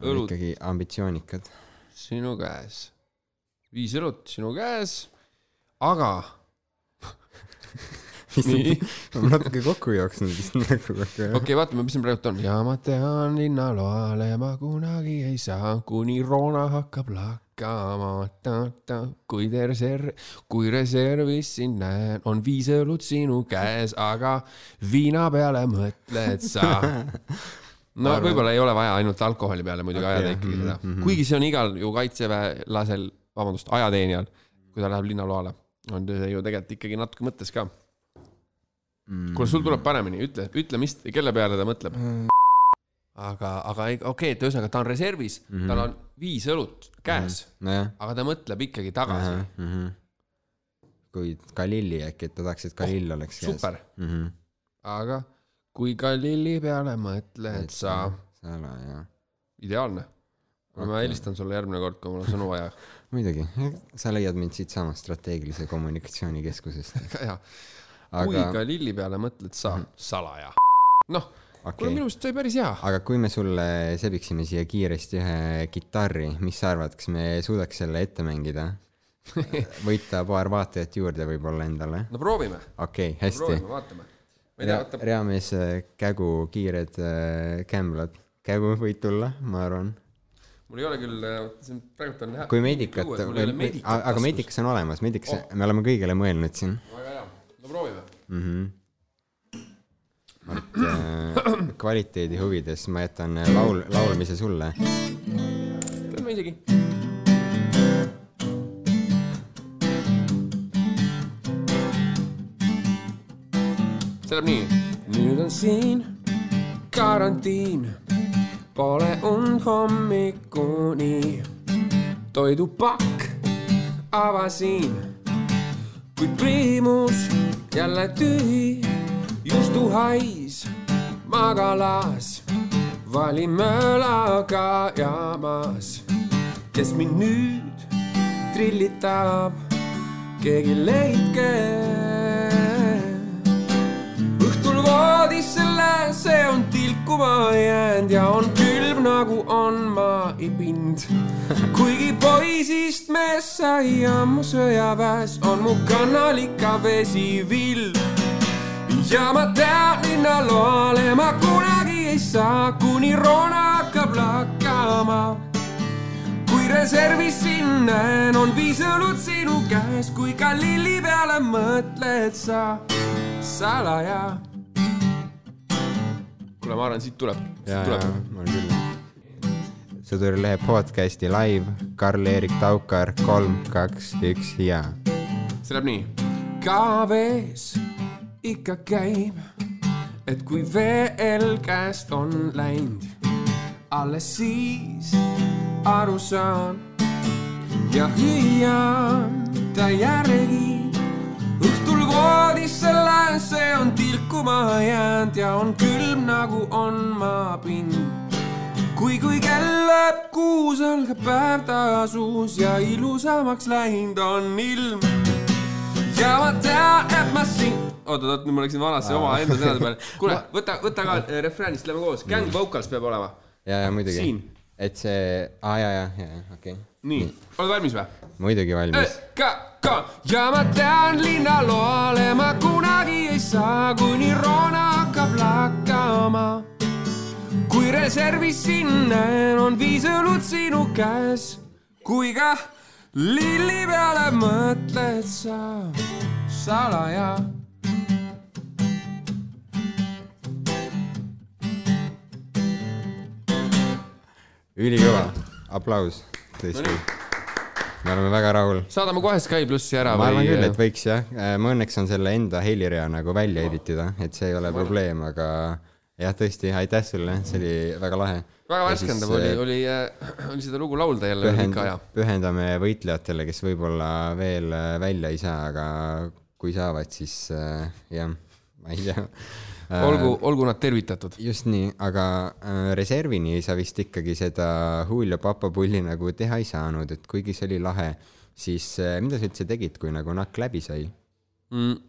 on õlut ikkagi ambitsioonikad. Sinu käes, viis õlut sinu käes, aga Nii. ma natuke kokku jooksnud vist nagu, aga okei okay,, vaatame, mis siin praegu on. ja ma tean linnaloale ma kunagi ei saa, kuni Roona hakkab lakkama. kui te reserv, kui reservis sind näen, on viis õlut sinu käes, aga viina peale mõtled sa. no võib-olla ei ole vaja ainult alkoholi peale muidugi Okei, ajada ikkagi seda mhm, mhm., kuigi see on igal ju kaitseväelasel, vabandust, ajateenijal, kui ta läheb linnaloale, on see ju tegelikult ikkagi natuke mõttes ka mm. kuule, sul tuleb paremini, ütle, ütle, mis, kelle peale ta mõtleb. aga, aga ei- okei okay,, et ühesõnaga ta on reservis mm, Mhm. -hmm. tal on viis õlut käes mm, -hmm. aga ta mõtleb ikkagi tagasi. Mhm. kui Galilli äkki, et ta tahaks, et Galill oleks käes. super, mm. -hmm. aga kui Galilli peale mõtled sa, salaja, ideaalne. ma Okei. helistan sulle järgmine kord, kui mul on sõnu vaja. muidugi, sa leiad mind siitsamast strateegilise kommunikatsioonikeskusest. väga hea. kui aga, Galilli peale mõtled sa, salaja. noh, kuule okei minu see oli päris hea. aga kui me sulle sebiksime siia kiiresti ühe kitarri, mis sa arvad, kas me suudaks selle ette mängida? võita paar vaatajat juurde võib-olla endale. no proovime, okei okay,, hästi proovime,. vaatame. Reamees äh, Kägu kiired äh, kämblad. Kägu võid tulla, ma arvan. mul ei ole küll, see on praegu on hea. kui medikat, aga medikas on olemas, medikas oh., me oleme kõigele mõelnud siin väga hea, no proovime. mm. -hmm. et äh, kvaliteedi huvides ma jätan äh, laul, laulmise sulle. teeme isegi. See läheb nii. nüüd on siin karantiin, pole und hommikuni. toidupakk avasin, kuid priimus jälle tühi, justuhais magalas, valin möölaga jaamas, kes mind nüüd trillitab, keegi leidke. lähen, see on tilkuma jäänud ja on külm nagu on maipind. kuigi poisist mees sai ammu sõjaväes, on mu kannal ikka vesivill ja ma tean linnaloale ma kunagi ei saa, kuni Roona hakkab lakkama. kui reservis sind näen, on viis õlut sinu käes, kui ka lilli peale mõtled sa salaja. kuule, ma arvan, siit tuleb, siit, tuleb. on küll. sõdurilehe podcasti live, Karl-Erik Taukar, kolm, kaks, üks ja. see läheb nii. ka vees ikka käib, et kui veel käest on läinud, alles siis aru saan ja hüüan ta järgi. Voodisse lähen, see on tilkuma jäänud ja on külm nagu on maapind kui, kui kell läheb kuus, algab päev taas uus ja ilusamaks läinud on ilm. ja ma tean, et ma siin. oot, oot, nüüd ma läksin vanasse omaenda sõnade peale. kuule, võta, võta ka äh, refräänist, lähme koos, Gang Vocals peab olema. ja, ja muidugi Siin.. Et see, aa ja, ja, ja, okei okay.. nii, oled valmis või? muidugi valmis. ka ja ma tean, linnaloale ma kunagi ei saa, kuni roona hakkab lakkama. kui reservis siin näen, on viis õlut sinu käes, kui ka lilli peale mõtled sa salaja ülikõva, aplaus, tõesti. me oleme väga rahul. saadame kohe Sky plussi ära ma arvan või küll, et võiks jah, ma õnneks saan selle enda helirea nagu välja editida, et see ei ole probleem, aga jah, tõesti, aitäh sulle, see oli väga lahe. väga värskendav oli, oli, oli seda lugu laulda jälle pühend- pika aja., pühendame võitlejatele, kes võib-olla veel äh, välja ei saa, aga kui saavad, siis äh, jah, ma ei tea. olgu, olgu nad tervitatud. just nii, aga äh, reservini sa vist ikkagi seda Julio papapulli nagu teha ei saanud, et kuigi see oli lahe, siis äh, mida sa üldse tegid, kui nagu nakk läbi sai mm..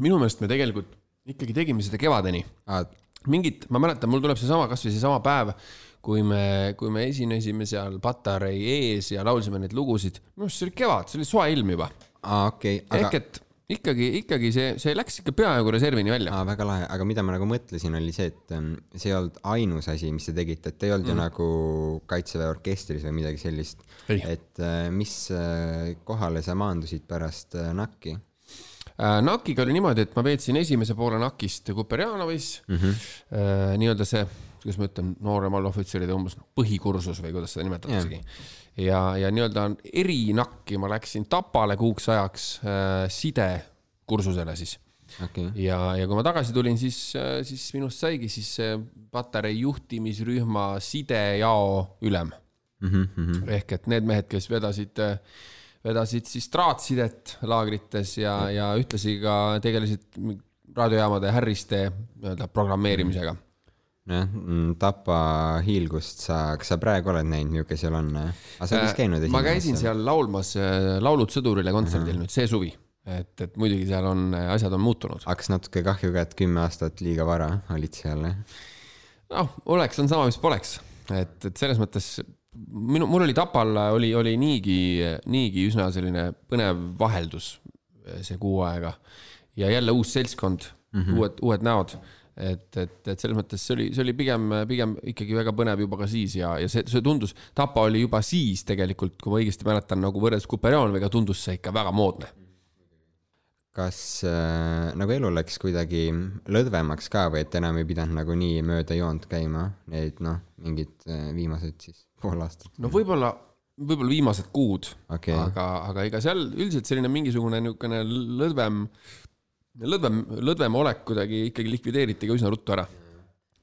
minu meelest me tegelikult ikkagi tegime seda kevadeni. ah,? mingit, ma mäletan, mul tuleb seesama, kasvõi seesama päev, kui me, kui me esinesime seal Patarei ees ja laulsime neid lugusid. minu arust see oli kevad, see oli soe ilm juba. aa, okei, ehk aga et ikkagi, ikkagi see, see läks ikka peaaegu reservini välja. aa, väga lahe, aga mida ma nagu mõtlesin, oli see, et ähm, see ei olnud ainus asi, mis te tegite, et te ei olnud mm. ju nagu Kaitseväe orkestris või midagi sellist. Et äh, mis äh, kohale sa maandusid pärast äh, nakki? Äh, NAK-iga oli niimoodi, et ma veetsin esimese poole NAK-ist Kuperjanovis mm. -hmm. nii-öelda see, kuidas ma ütlen, nooremal ohvitseride umbes põhikursus või kuidas seda nimetataksegi yeah.. ja, ja nii-öelda erinakki ma läksin Tapale kuuks ajaks äh, sidekursusele siis. okay., ja, ja kui ma tagasi tulin, siis, siis minust saigi siis Patarei juhtimisrühma sidejao ülem mm. -hmm. ehk et need mehed, kes vedasid, vedasid siis traatsidet laagrites ja, ja ühtlasi ka tegelesid raadiojaamade härriste nii-öelda programmeerimisega. nojah, Tapa hiilgust sa, kas sa praegu oled näinud, milline seal on? aga sa oled vist käinud Äh, ma käisin seal laulmas äh, Laulud sõdurile kontserdil nüüd see suvi, et, et muidugi seal on, asjad on muutunud. hakkas natuke kahju ka, et kümme aastat liiga vara olid seal, jah? noh, oleks on sama, mis poleks, et, et selles mõttes minu, mul oli Tapal oli, oli niigi, niigi üsna selline põnev vaheldus see kuu aega ja jälle uus seltskond mm, -hmm. uued, uued näod. et, et, et selles mõttes see oli, see oli pigem, pigem ikkagi väga põnev juba ka siis ja, ja see, see tundus, Tapa oli juba siis tegelikult, kui ma õigesti mäletan, nagu võrreldes Kuperjanoviga tundus see ikka väga moodne. kas äh, nagu elu läks kuidagi lõdvemaks ka või et enam ei pidanud nagu nii mööda joont käima, need noh, mingid äh, viimased siis pool aastat? no võib-olla, võib-olla viimased kuud Okei. aga, aga ega seal üldiselt selline mingisugune niisugune lõdvem, lõdvem, lõdvem olek kuidagi ikkagi likvideeriti ka üsna ruttu ära.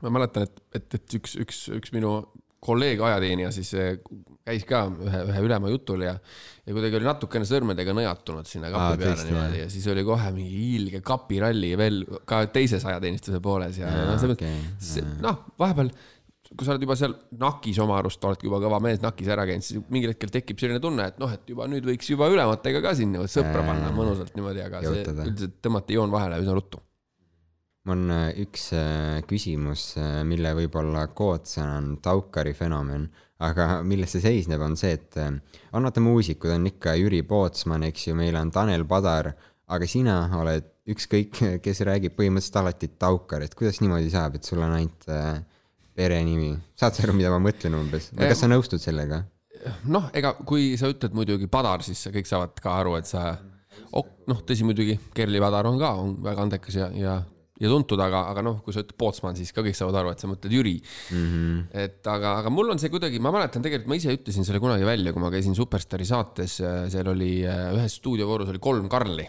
ma mäletan, et, et, et üks, üks, üks minu kolleeg ajateenija siis eh, käis ka ühe, ühe ülema jutul ja, ja kuidagi oli natukene sõrmedega nõjatunud sinna Aa, kapi peale tõesti, niimoodi ja siis oli kohe mingi hiilge kapiralli veel ka teises ajateenistuse pooles ja, ja Aa, noh, mõttes, noh, vahepeal kui sa oled juba seal nakis oma arust, oled juba kõva mees nakis ära käinud, siis mingil hetkel tekib selline tunne, et noh, et juba nüüd võiks juba ülematega ka niimoodi sõpra panna mõnusalt niimoodi, aga see üldiselt tõmmati joon vahele üsna ruttu. on äh, üks äh, küsimus, mille võib-olla koodsõna on Taukari fenomen, aga milles see seisneb, on see, et äh, on vaata muusikud on ikka Jüri Pootsman, eks ju, meil on Tanel Padar, aga sina oled ükskõik, kes räägib põhimõtteliselt alati Taukar, et kuidas niimoodi saab, et sul on ainult äh, perenimi, saad sa aru, mida ma mõtlen umbes või kas sa nõustud sellega? noh, ega kui sa ütled muidugi Padar, siis kõik saavad ka aru, et sa, noh, tõsi muidugi, Kerli Padar on ka, on väga andekas ja, ja, ja tuntud, aga, aga noh, kui sa ütled Pootsman, siis ka kõik saavad aru, et sa mõtled Jüri mm. -hmm. et aga, aga mul on see kuidagi, ma mäletan tegelikult, ma ise ütlesin selle kunagi välja, kui ma käisin Superstaari saates, seal oli ühes stuudiovoorus oli kolm Karli.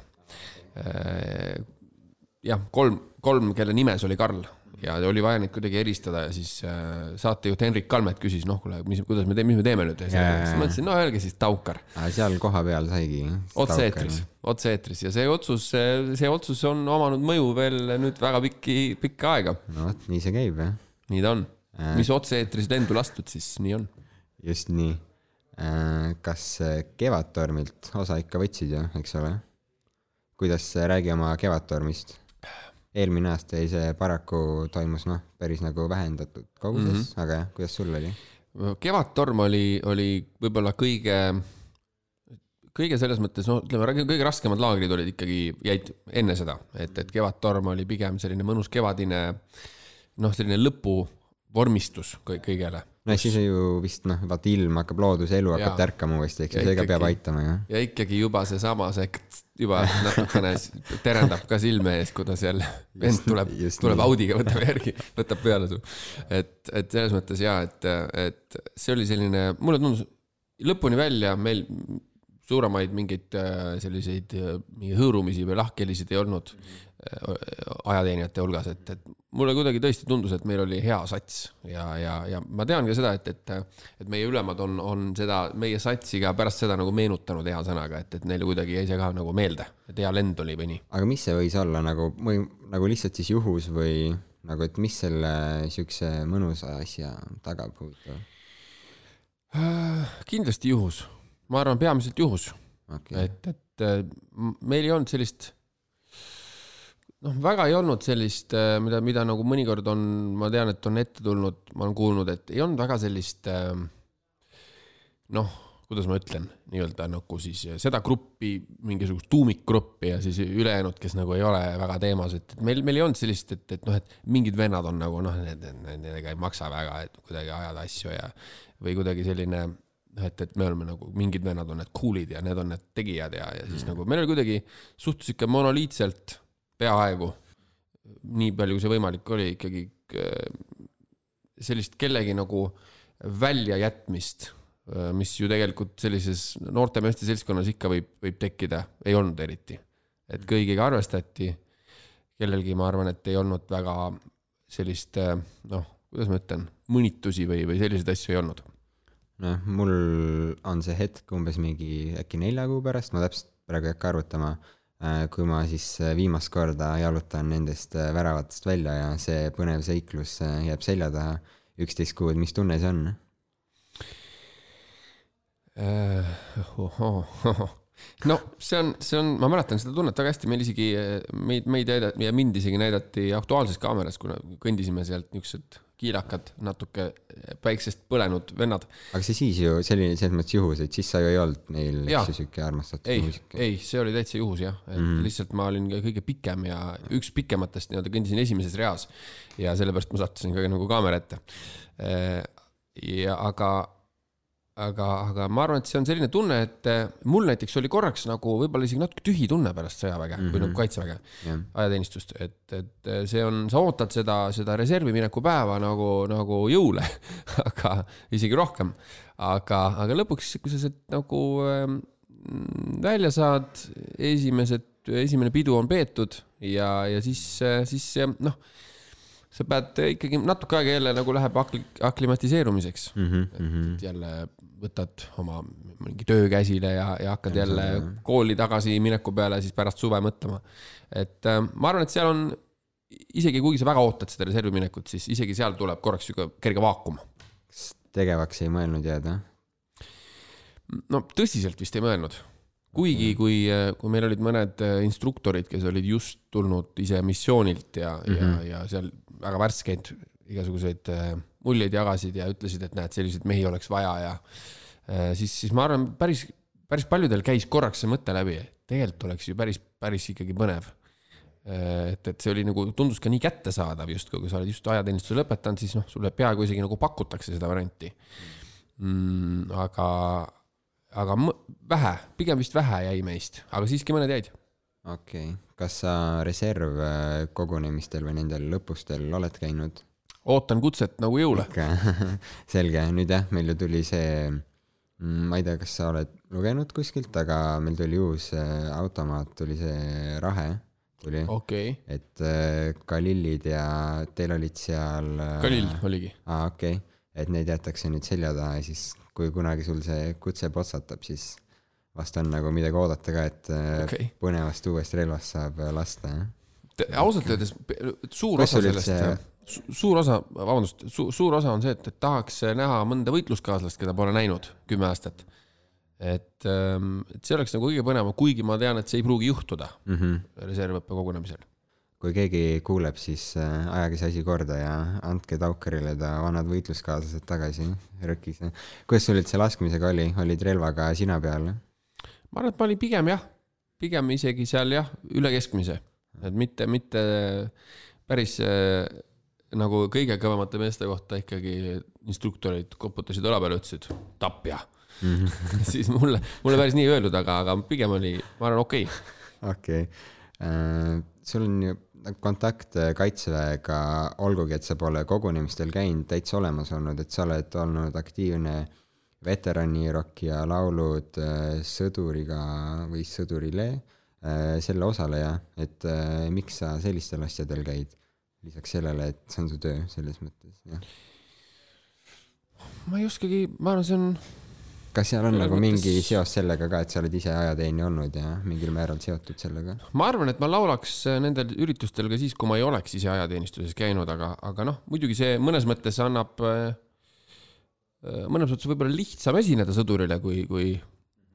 jah, kolm, kolm, kelle nimes oli Karl ja oli vaja neid kuidagi eristada ja siis äh, saatejuht Henrik Kalmet küsis, noh, kuule, mis, kuidas me teeme, mis me teeme nüüd. siis ma ütlesin, no öelge siis Taukar, seal kohapeal saigi. otse-eetris, otse-eetris ja see otsus, see otsus on omanud mõju veel nüüd väga pikki, pikka aega. no vot, nii see käib jah, nii ta on. mis otse-eetris lendu lastud, siis nii on. just nii. kas äh, Kevadtormilt osa ikka võtsid ju, eks ole? kuidas räägi oma Kevadtormist? Eelmine aasta jäi see paraku toimus noh, päris nagu vähendatud koguses mm, -hmm. aga jah, kuidas sul oli? Kevadtorm oli, oli võib-olla kõige, kõige selles mõttes, no ütleme, kõige raskemad laagrid olid ikkagi, jäid enne seda, et, et Kevadtorm oli pigem selline mõnus kevadine noh, selline lõpuvormistus kõigele. no siis on ju vist noh, vaata ilm hakkab, looduse elu hakkab tärkama uuesti, eks ju, see ikkagi- peab aitama ju. ja ikkagi juba seesama, see kts- juba natukene terendab ka silme ees, kuidas jälle vend Just- tuleb, tuleb. Audiga, võtab järgi, võtab peale su. et, et selles mõttes ja, et, et see oli selline, mulle tundus lõpuni välja meil suuremaid mingeid äh, selliseid äh, mingi hõõrumisi või lahkhelisid ei olnud äh, ajateenijate hulgas, et, et mulle kuidagi tõesti tundus, et meil oli hea sats ja, ja, ja ma tean ka seda, et, et, et meie ülemad on, on seda meie satsi ka pärast seda nagu meenutanud hea sõnaga, et, et neile kuidagi jäi see ka nagu meelde, et hea lend oli või nii. aga mis see võis olla nagu, või nagu lihtsalt siis juhus või nagu, et mis selle siukse mõnusa asja tagab huvitav? kindlasti juhus, ma arvan, peamiselt juhus, okei, et, et äh, meil ei olnud sellist noh, väga ei olnud sellist, mida, mida nagu mõnikord on, ma tean, et on ette tulnud, ma olen kuulnud, et ei olnud väga sellist äh, noh, kuidas ma ütlen, nii-öelda nagu siis seda gruppi, mingisugust tuumikgruppi ja siis ülejäänud, kes nagu ei ole väga teemas, et meil, meil ei olnud sellist, et, et noh, et mingid vennad on nagu noh, nendega ei maksa väga, et kuidagi ajada asju ja või kuidagi selline noh, et, et me oleme nagu mingid vennad on need cool'id ja need on need tegijad ja, ja siis mm. nagu meil oli kuidagi suht sihuke monoliitselt peaaegu nii palju, kui see võimalik oli, ikkagi äh, sellist kellegi nagu väljajätmist, mis ju tegelikult sellises noorte meeste seltskonnas ikka võib, võib tekkida, ei olnud eriti. et kõigiga arvestati, kellelgi ma arvan, et ei olnud väga sellist äh, noh, kuidas ma ütlen, mõnitusi või, või selliseid asju ei olnud. noh, mul on see hetk umbes mingi äkki nelja kuu pärast, ma täpselt praegu ei hakka arvutama, kui ma siis äh, viimast korda jalutan nendest äh, väravatest välja ja see põnev seiklus äh, jääb selja taha üksteist kuud, mis tunne see on? Äh, no see on, see on, ma mäletan seda tunnet väga hästi, meil isegi meid, meid näidati ja mind isegi näidati Aktuaalses Kaameras, kuna kõndisime sealt niisugused kiilakad, natuke päiksest põlenud vennad. aga see siis ju, see oli selles mõttes juhus, et siis sa ju ei olnud neil eks ju siuke armastatud ei, muusik. ei, see oli täitsa juhus jah, et mm. lihtsalt ma olin kõige pikem ja üks pikematest nii-öelda kõndisin esimeses reas ja sellepärast ma sattusin ka nagu kaamera ette. ja aga, aga, aga ma arvan, et see on selline tunne, et eh, mul näiteks oli korraks nagu võib-olla isegi natuke tühi tunne pärast sõjaväge mm -hmm. või nagu kaitseväge jah, ajateenistust, et, et see on, sa ootad seda, seda reservi mineku päeva nagu, nagu jõule, aga isegi rohkem. aga, aga lõpuks, kui sa sealt nagu ähm, välja saad, esimesed, esimene pidu on peetud ja, ja siis, siis noh, sa pead ikkagi natuke aega jälle nagu läheb akli-, aklimatiseerumiseks mm. Mhm, -hmm. et jälle võtad oma mingi töö käsile ja, ja hakkad jälle kooli tagasi mineku peale siis pärast suve mõtlema. et äh, ma arvan, et seal on isegi kuigi sa väga ootad seda reservi minekut, siis isegi seal tuleb korraks sihuke kerge vaakum. kas tegevaks ei mõelnud jääda? no tõsiselt vist ei mõelnud. kuigi, kui, kui meil olid mõned äh, instruktorid, kes olid just tulnud ise missioonilt ja mm, -hmm. ja, ja seal väga värskeid igasuguseid äh, muljeid jagasid ja ütlesid, et näed, selliseid mehi oleks vaja ja äh, siis, siis ma arvan, päris, päris paljudel käis korraks see mõte läbi, tegelikult oleks ju päris, päris ikkagi põnev. et, et see oli nagu, tundus ka nii kättesaadav justkui, kui sa oled just ajateenistuse lõpetanud, siis noh, sulle peaaegu isegi nagu pakutakse seda varianti mm,. aga, aga vähe, pigem vist vähe jäi meist, aga siiski mõned jäid. okei okay., kas sa reservkogunemistel või nendel lõpustel oled käinud? Ootan kutset nagu jõule. selge, nüüd jah, meil ju tuli see, ma ei tea, kas sa oled lugenud kuskilt, aga meil tuli uus äh, automaat, tuli see Rahe, tuli okei, et äh, Galillid ja teil olid seal äh, Kalill oligi. aa, okei okay., et need jätakse nüüd selja taha ja siis, kui kunagi sul see kutse potsatab, siis vast on nagu midagi oodata ka, et Okei. põnevast uuest relvast saab lasta, ausalt öeldes suur osa sellest suur osa, vabandust su,, suur osa on see, et, et tahaks näha mõnda võitluskaaslast, keda pole näinud kümme aastat. et, et see oleks nagu kõige põnevam, kuigi ma tean, et see ei pruugi juhtuda mm. -hmm. reservõppe kogunemisel. kui keegi kuuleb, siis äh, ajage see asi korda ja andke Taukarile ta vanad võitluskaaslased tagasi rõkis. kuidas sul üldse laskmisega oli, olid relvaga sina peal? ma arvan, et ma olin pigem jah, pigem isegi seal jah, üle keskmise, et mitte, mitte päris äh, nagu kõige kõvemate meeste kohta ikkagi instruktorid koputasid õla peale, ütlesid tapja mm. -hmm. siis mulle, mulle päris nii ei öeldud, aga, aga pigem oli, ma arvan, okei okay.. okei okay., sul on ju kontakt äh, kaitseväega, olgugi et sa pole kogunemistel käinud, täitsa olemas olnud, et sa oled olnud aktiivne veteranirock ja laulud äh, sõduriga või sõdurile äh, selle osaleja, et äh, miks sa sellistel asjadel käid? Lisaks sellele, et see on su töö selles mõttes, jah. ma ei oskagi, ma arvan, see on, kas seal on Selles nagu mingi mõttes- seos sellega ka, et sa oled ise ajateenija olnud ja mingil määral seotud sellega? ma arvan, et ma laulaks äh, nendel üritustel ka siis, kui ma ei oleks ise ajateenistuses käinud, aga, aga noh, muidugi see mõnes mõttes annab, mõnes mõttes võib-olla lihtsam esineda sõdurile, kui, kui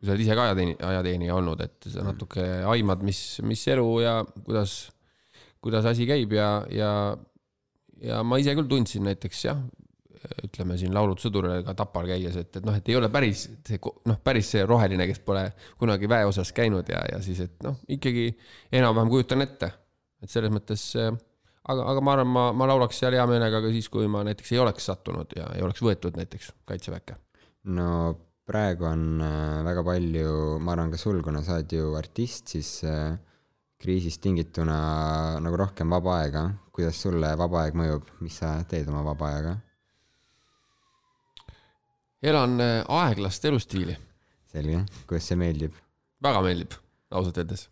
kui sa oled ise ka ajateeni-, ajateenija olnud, et sa natuke aimad, mis, mis elu ja kuidas, kuidas asi käib ja, ja, ja ma ise küll tundsin näiteks jah, ütleme siin ka Tapal käies, et, et noh, et ei ole päris see, noh, päris see roheline, kes pole kunagi väeosas käinud ja, ja siis, et noh, ikkagi enam-vähem kujutan ette, et selles mõttes, aga, aga ma arvan, ma, ma laulaks seal hea meelega ka siis, kui ma näiteks ei oleks sattunud ja ei oleks võetud näiteks kaitseväkke. no praegu on äh, väga palju, ma arvan ka sul, kuna sa oled ju artist, siis äh, kriisist tingituna nagu rohkem vaba aega. kuidas sulle vaba aeg mõjub, mis sa teed oma vaba ajaga? elan äh, aeglast elustiili, selge, kuidas see meeldib? väga meeldib, ausalt öeldes.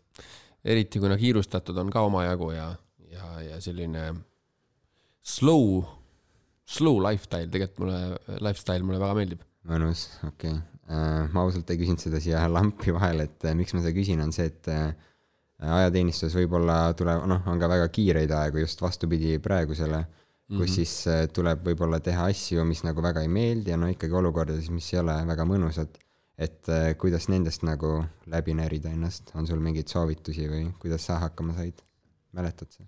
eriti kuna kiirustatud on ka omajagu ja, ja, ja selline slow, slow lifestyle, tegelikult mulle, lifestyle mulle väga meeldib. mõnus, okei okay.. ma ausalt ei küsinud seda siia lampi vahele, et äh, miks ma seda küsin, on see, et äh, ajateenistus võib-olla tuleb, noh, on ka väga kiireid aegu just vastupidi praegusele, kus mm -hmm. siis äh, tuleb võib-olla teha asju, mis nagu väga ei meeldi ja no ikkagi olukordades, mis ei ole väga mõnusad. et äh, kuidas nendest nagu läbi närida ennast, on sul mingeid soovitusi või kuidas sa hakkama said? mäletad sa?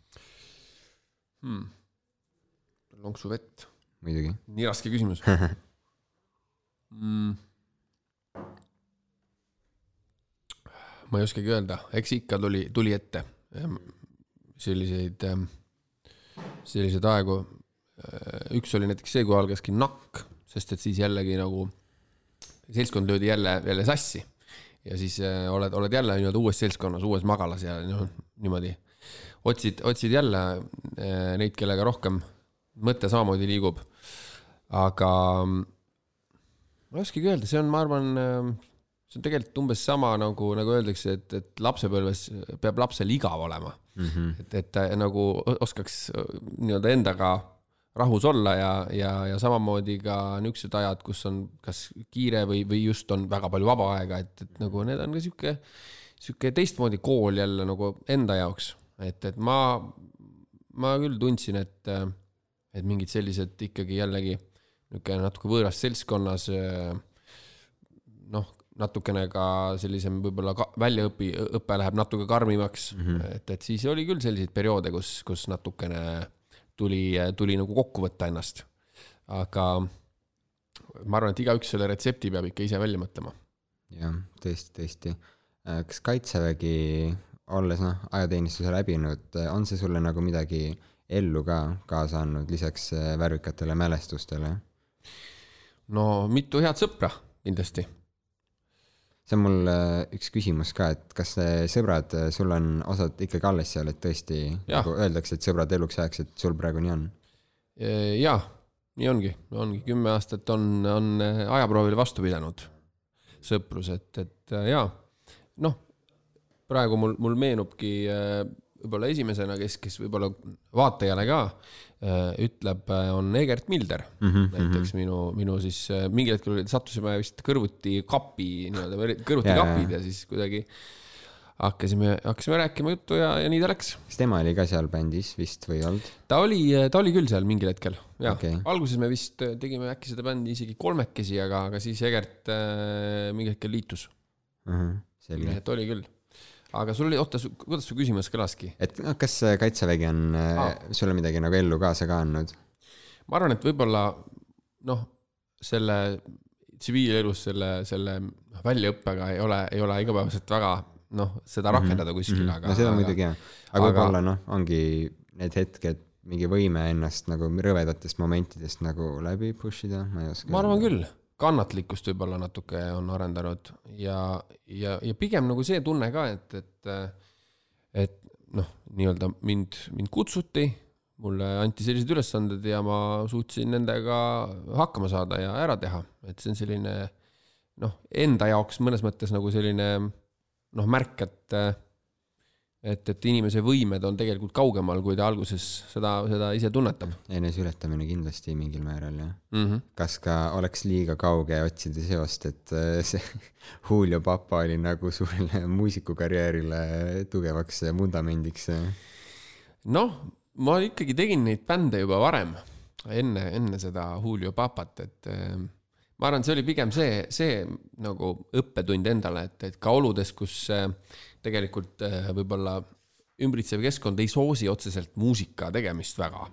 hmm.. lonksu vett, muidugi. nii raske küsimus mm.. Ma ei oskagi öelda, eks ikka tuli, tuli ette selliseid, selliseid aegu. üks oli näiteks see, kui algaski nakk, sest et siis jällegi nagu seltskond löödi jälle, jälle sassi ja siis äh, oled, oled jälle nii-öelda uues seltskonnas, uues magalas ja noh, niimoodi otsid, otsid jälle äh, neid, kellega rohkem mõte samamoodi liigub. aga ma ei oskagi öelda, see on, ma arvan, see on tegelikult umbes sama nagu, nagu öeldakse, et, et lapsepõlves peab lapsel igav olema mm. -hmm. et, et ta nagu oskaks nii-öelda endaga rahus olla ja, ja, ja samamoodi ka niisugused ajad, kus on kas kiire või, või just on väga palju vaba aega, et, et nagu need on ka sihuke, sihuke teistmoodi kool jälle nagu enda jaoks, et, et ma, ma küll tundsin, et, et mingid sellised ikkagi jällegi niisugune natuke võõras seltskonnas noh, natukene ka sellisem võib-olla väljaõpi, õpe läheb natuke karmimaks mm, -hmm. et, et siis oli küll selliseid perioode, kus, kus natukene tuli, tuli nagu kokku võtta ennast. aga ma arvan, et igaüks selle retsepti peab ikka ise välja mõtlema. jah, tõesti, tõesti. kas Kaitsevägi, olles noh, ajateenistuse läbinud, on see sulle nagu midagi ellu ka kaasa andnud, lisaks äh, värvikatele mälestustele? no mitu head sõpra kindlasti. See on mul äh, üks küsimus ka, et kas äh, sõbrad, sul on osad ikkagi alles seal, et tõesti nagu öeldakse, et sõbrad eluks ajaks, et sul praegu nii on? jaa, nii ongi, ongi. Kümme aastat on, on ajaproovile vastu pidanud sõprus, et, et äh, jaa, noh, praegu mul, mul meenubki äh, võib-olla esimesena, kes, kes võib-olla vaatajale ka äh, ütleb, on Egert Milder mm. -hmm, näiteks minu, minu siis äh, mingil hetkel sattusime vist kõrvuti kapi nii-öelda, kõrvuti Jaa, kapid ja siis kuidagi hakkasime, hakkasime rääkima juttu ja, ja nii ta läks. kas tema oli ka seal bändis vist või ei olnud? ta oli, ta oli küll seal mingil hetkel, jah okay.. alguses me vist tegime äkki seda bändi isegi kolmekesi, aga, aga siis Egert äh, mingil hetkel liitus. nii selge. et oli küll. Aga sul oli, oota, kuidas su küsimus kõlaski? et noh, kas äh, Kaitsevägi on ah. sulle midagi nagu ellu kaasa ka andnud? ma arvan, et võib-olla noh, selle tsiviilelus selle, selle noh, väljaõppega ei ole, ei ole igapäevaselt väga noh, seda rakendada mm -hmm. kuskil, aga. Mhm. no seda aga, muidugi jah, aga aga- võib-olla noh, ongi need hetked, mingi võime ennast nagu rõvedatest momentidest nagu läbi push ida, ma ei oska. ma arvan. küll, kannatlikkust võib-olla natuke on arendanud ja, ja, ja pigem nagu see tunne ka, et, et, et noh, nii-öelda mind, mind kutsuti, mulle anti sellised ülesanded ja ma suutsin nendega hakkama saada ja ära teha, et see on selline noh, enda jaoks mõnes mõttes nagu selline noh, märk, et et, et inimese võimed on tegelikult kaugemal, kui ta alguses seda, seda ise tunnetab eneseületamine kindlasti mingil määral jah. mm. -hmm. kas ka oleks liiga kauge otsida seost, et äh, see Julio Papa oli nagu suurele muusikukarjäärile tugevaks vundamendiks. noh, ma ikkagi tegin neid bände juba varem, enne, enne seda Julio Papat, et äh, ma arvan, see oli pigem see, see nagu õppetund endale, et, et ka oludes, kus äh, tegelikult äh, võib-olla ümbritsev keskkond ei soosi otseselt muusika tegemist väga.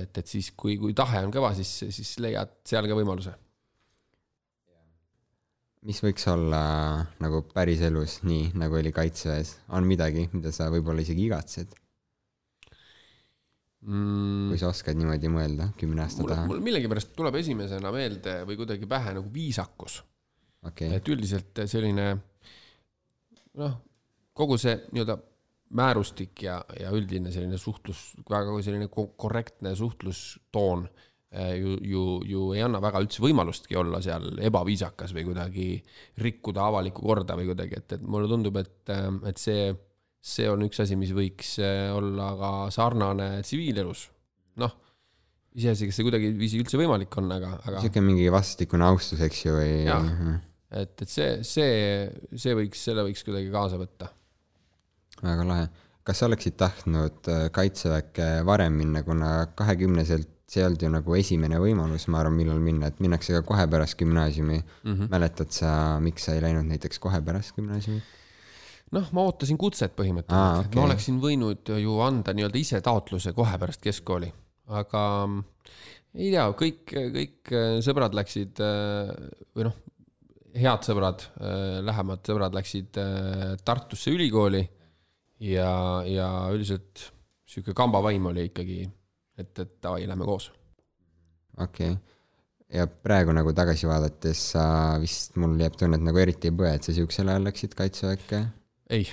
et, et siis, kui, kui tahe on kõva, siis, siis leiad seal ka võimaluse. mis võiks olla nagu päriselus nii, nagu oli Kaitseväes, on midagi, mida sa võib-olla isegi igatsed, Mm, kui sa oskad niimoodi mõelda kümne aasta mulle, taha? mulle millegipärast tuleb esimesena meelde või kuidagi pähe nagu viisakus okei, et üldiselt selline noh, kogu see nii-öelda määrustik ja, ja üldine selline suhtlus, väga selline ko- korrektne suhtlustoon eh, ju, ju, ju ei anna väga üldse võimalustki olla seal ebaviisakas või kuidagi rikkuda avalikku korda või kuidagi, et, et mulle tundub, et, et see, see on üks asi, mis võiks eh, olla ka sarnane tsiviilelus. noh, iseasi, kas see kuidagiviisi üldse võimalik on, aga, aga sihuke mingi vastastikune austus, eks ju, või? Et, et see, see, see võiks, selle võiks kuidagi kaasa võtta. väga lahe. kas sa oleksid tahtnud äh, kaitseväkke varem minna, kuna kahekümneselt see ei olnud ju nagu esimene võimalus, ma arvan, millal minna, et minnakse ka kohe pärast gümnaasiumi mm. -hmm. mäletad sa, miks sa ei läinud näiteks kohe pärast gümnaasiumi? noh, ma ootasin kutset põhimõtteliselt ah,, okay. ma oleksin võinud ju anda nii-öelda ise taotluse kohe pärast keskkooli, aga mm, ei tea, kõik, kõik äh, sõbrad läksid äh, või noh, head sõbrad, lähemad sõbrad läksid äh, Tartusse ülikooli ja, ja üldiselt sihuke kambavaim oli ikkagi, et, et davai, lähme koos okei okay.. ja praegu nagu tagasi vaadates sa vist, mul jääb tunne, et nagu eriti ei põe, et sa siuksel ajal läksid kaitseväkke. ei,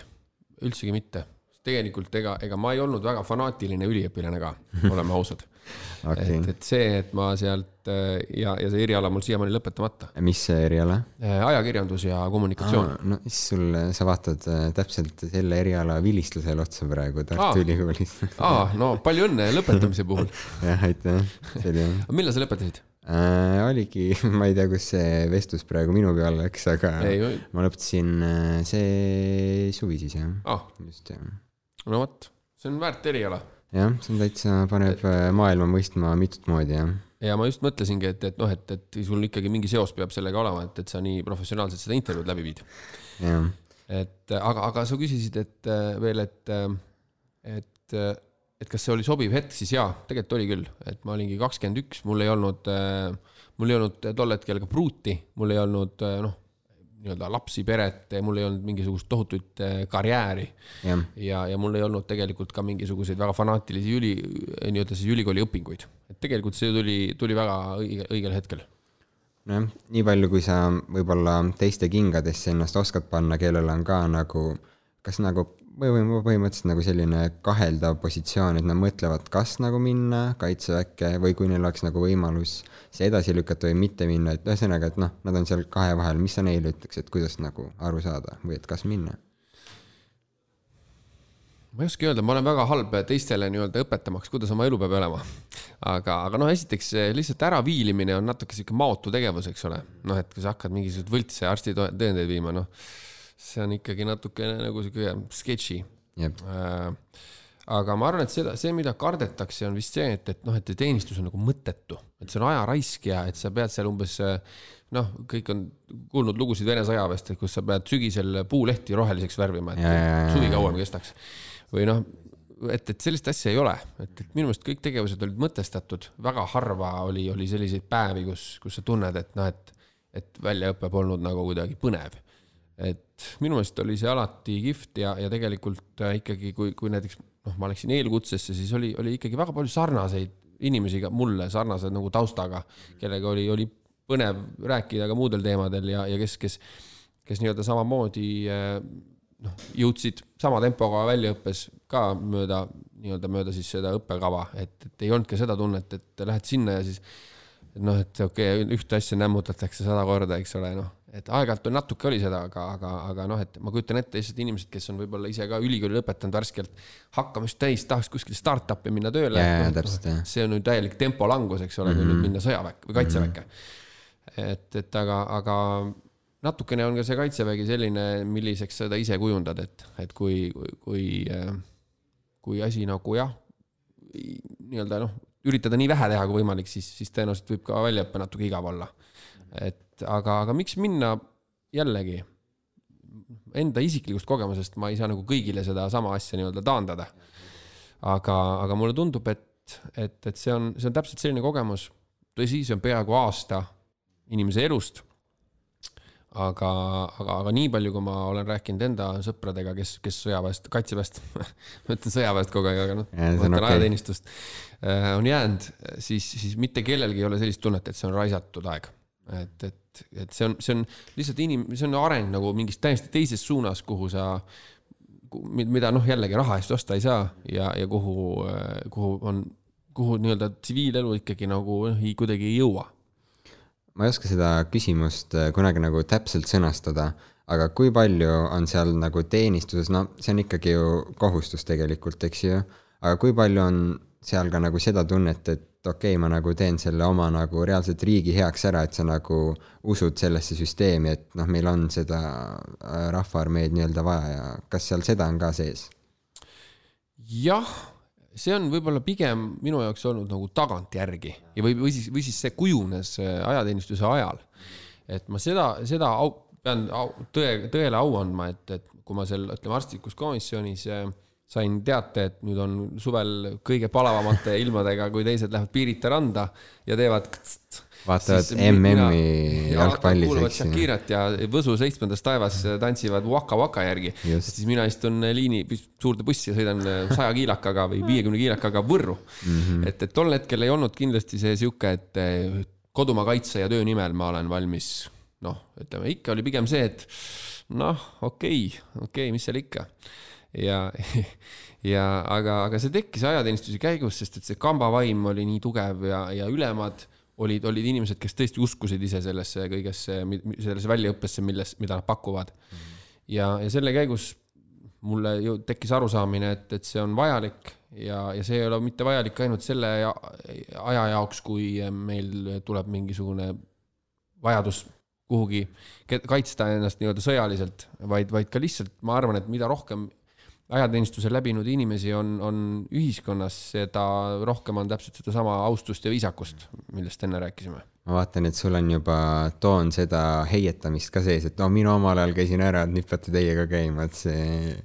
üldsegi mitte. tegelikult ega, ega ma ei olnud väga fanaatiline üliõpilane ka, oleme ausad okei et, et see, et ma sealt äh, ja, ja see eriala mul siiamaani lõpetamata. mis see eriala? ajakirjandus ja kommunikatsioon. no siis sul, sa vaatad äh, täpselt selle eriala vilistlusele otsa praegu Tartu. Ülikoolis. aa, no palju õnne lõpetamise puhul. jah, aitäh, see oli millal sa lõpetasid? äh,. oligi, ma ei tea, kus see vestlus praegu minu peale läks, aga ei, ma lõpetasin äh, see suvi siis jah, aa, just jah. no vot, see on väärt eriala. jah, see on täitsa, paneb äh, maailma mõistma mitut moodi jah. ja ma just mõtlesingi, et, et noh, et, et sul ikkagi mingi seos peab sellega olema, et, et sa nii professionaalselt seda intervjuud läbi viid. et aga, aga sa küsisid, et äh, veel, et, et, et kas see oli sobiv hetk, siis jaa, tegelikult oli küll, et ma olingi kakskümmend üks, mul ei olnud, mul ei olnud tol hetkel ka pruuti, mul ei olnud äh, noh, nii-öelda lapsi, peret, mul ei olnud mingisugust tohutut äh, karjääri jah, ja, ja mul ei olnud tegelikult ka mingisuguseid väga fanaatilisi üli, nii-öelda siis ülikooli õpinguid. et tegelikult see tuli, tuli väga õige, õigel hetkel. nojah, nii palju, kui sa võib-olla teiste kingadesse ennast oskad panna, kellel on ka nagu, kas nagu põhimõtteliselt nagu selline kaheldav positsioon, et nad mõtlevad, kas nagu minna kaitseväkke või kui neil oleks nagu võimalus see edasi lükata või mitte minna, et ühesõnaga, et noh, nad on seal kahe vahel, mis sa neile ütleks, et kuidas nagu aru saada või et kas minna? ma ei oska öelda, ma olen väga halb teistele nii-öelda õpetamaks, kuidas oma elu peab elama. aga, aga noh, esiteks eh, lihtsalt äraviilimine on natuke sihuke maotu tegevus, eks ole. noh, et kui sa hakkad mingisuguseid võltse arstitõendeid viima, noh see on ikkagi natukene nagu sihuke sketši. Äh, aga ma arvan, et seda, see, mida kardetakse, on vist see, et, et noh, et teenistus on nagu mõttetu, et see on ajaraisk ja et sa pead seal umbes äh, noh, kõik on kuulnud lugusid Vene sõjaväest, et kus sa pead sügisel puulehti roheliseks värvima, et suvi kauem kestaks. või noh, et, et sellist asja ei ole, et, et minu meelest kõik tegevused olid mõtestatud, väga harva oli, oli selliseid päevi, kus, kus sa tunned, et noh, et, et väljaõpe polnud nagu kuidagi põnev et minu meelest oli see alati kihvt ja, ja tegelikult äh, ikkagi, kui, kui näiteks noh, ma läksin eelkutsesse, siis oli, oli ikkagi väga palju sarnaseid inimesi ka mulle sarnase nagu taustaga, kellega oli, oli põnev rääkida ka muudel teemadel ja, ja kes, kes, kes nii-öelda samamoodi äh, noh, jõudsid sama tempoga väljaõppes ka mööda nii-öelda mööda siis seda õppekava, et, et ei olnud ka seda tunnet, et lähed sinna ja siis noh, et okei okay,, ühte asja nämmutatakse sada korda, eks ole, noh, et aeg-ajalt on natuke oli seda, aga, aga, aga noh, et ma kujutan ette lihtsalt inimesed, kes on võib-olla ise ka ülikooli lõpetanud värskelt, hakkamist täis, tahaks kuskile startup'i minna tööle. Jah. see on ju täielik tempo langus, eks ole, kui nüüd minna sõjaväkke või kaitseväkke. et, et aga, aga natukene on ka see kaitsevägi selline, milliseks sa ta ise kujundad, et, et kui, kui, kui, kui asi nagu jah, nii-öelda noh, üritada nii vähe teha kui võimalik, siis, siis tõenäoliselt võib ka väljaõpe natuke igav olla. Et aga, aga miks minna jällegi enda isiklikust kogemusest ma ei saa nagu kõigile sedasama asja nii-öelda taandada. aga, aga mulle tundub, et, et, et see on, see on täpselt selline kogemus. tõsi, see on peaaegu aasta inimese elust. aga, aga, aga nii palju, kui ma olen rääkinud enda sõpradega, kes, kes sõjaväest, kaitseväest, ma ütlen sõjaväest kogu aeg, aga noh, ma on mõtlen okei. ajateenistust, on jäänud, siis, siis mitte kellelgi ei ole sellist tunnet, et see on raisatud aeg. et, et, et see on, see on lihtsalt inim-, see on areng nagu mingis täiesti teises suunas, kuhu sa, mida noh, jällegi raha eest osta ei saa ja, ja kuhu, kuhu on, kuhu nii-öelda tsiviilelu ikkagi nagu noh, ei- kuidagi ei jõua. Ma ei oska seda küsimust äh, kunagi nagu täpselt sõnastada, aga kui palju on seal nagu teenistuses, no see on ikkagi ju kohustus tegelikult, eks ju, aga kui palju on seal ka nagu seda tunnet, et okei okay,, ma nagu teen selle oma nagu reaalselt riigi heaks ära, et sa nagu usud sellesse süsteemi, et noh, meil on seda äh, rahvaarmeed nii-öelda vaja ja kas seal seda on ka sees? jah, see on võib-olla pigem minu jaoks olnud nagu tagantjärgi ja või, või siis, või siis see kujunes äh, ajateenistuse ajal. et ma seda, seda au, pean au, tõe, tõele au andma, et, et kui ma seal, ütleme arstlikus komisjonis äh, sain teate, et nüüd on suvel kõige palavamate ilmadega, kui teised lähevad Pirita randa ja teevad kst, vaatavad MM-i jalgpallis, kuulavad. Shakirat ja Võsu seitsmendas taevas tantsivad Waka Waka järgi. Siis mina istun liini suurde bussi ja sõidan saja kiilakaga või viiekümne kiilakaga Võrru mm. -hmm. et, et tol hetkel ei olnud kindlasti see sihuke, et kodumaa kaitse ja töö nimel ma olen valmis, noh, ütleme ikka oli pigem see, et noh, okei okay,, okei okay,, mis seal ikka. Ja, ja aga, aga see tekkis ajateenistuse käigus, sest et see kambavaim oli nii tugev ja, ja ülemad olid, olid inimesed, kes tõesti uskusid ise sellesse kõigesse, sellesse väljaõppesse, milles, mida nad pakuvad. ja, ja selle käigus mulle ju tekkis arusaamine, et, et see on vajalik ja, ja see ei ole mitte vajalik ainult selle ja, aja jaoks, kui meil tuleb mingisugune vajadus kuhugi kaitsta ennast nii-öelda sõjaliselt, vaid, vaid ka lihtsalt ma arvan, et mida rohkem ajateenistuse läbinud inimesi on, on ühiskonnas, seda rohkem on täpselt sedasama austust ja viisakust, millest enne rääkisime. ma vaatan, et sul on juba toon seda heietamist ka sees, et no mina omal ajal käisin ära, et nüüd peate teie ka käima, et see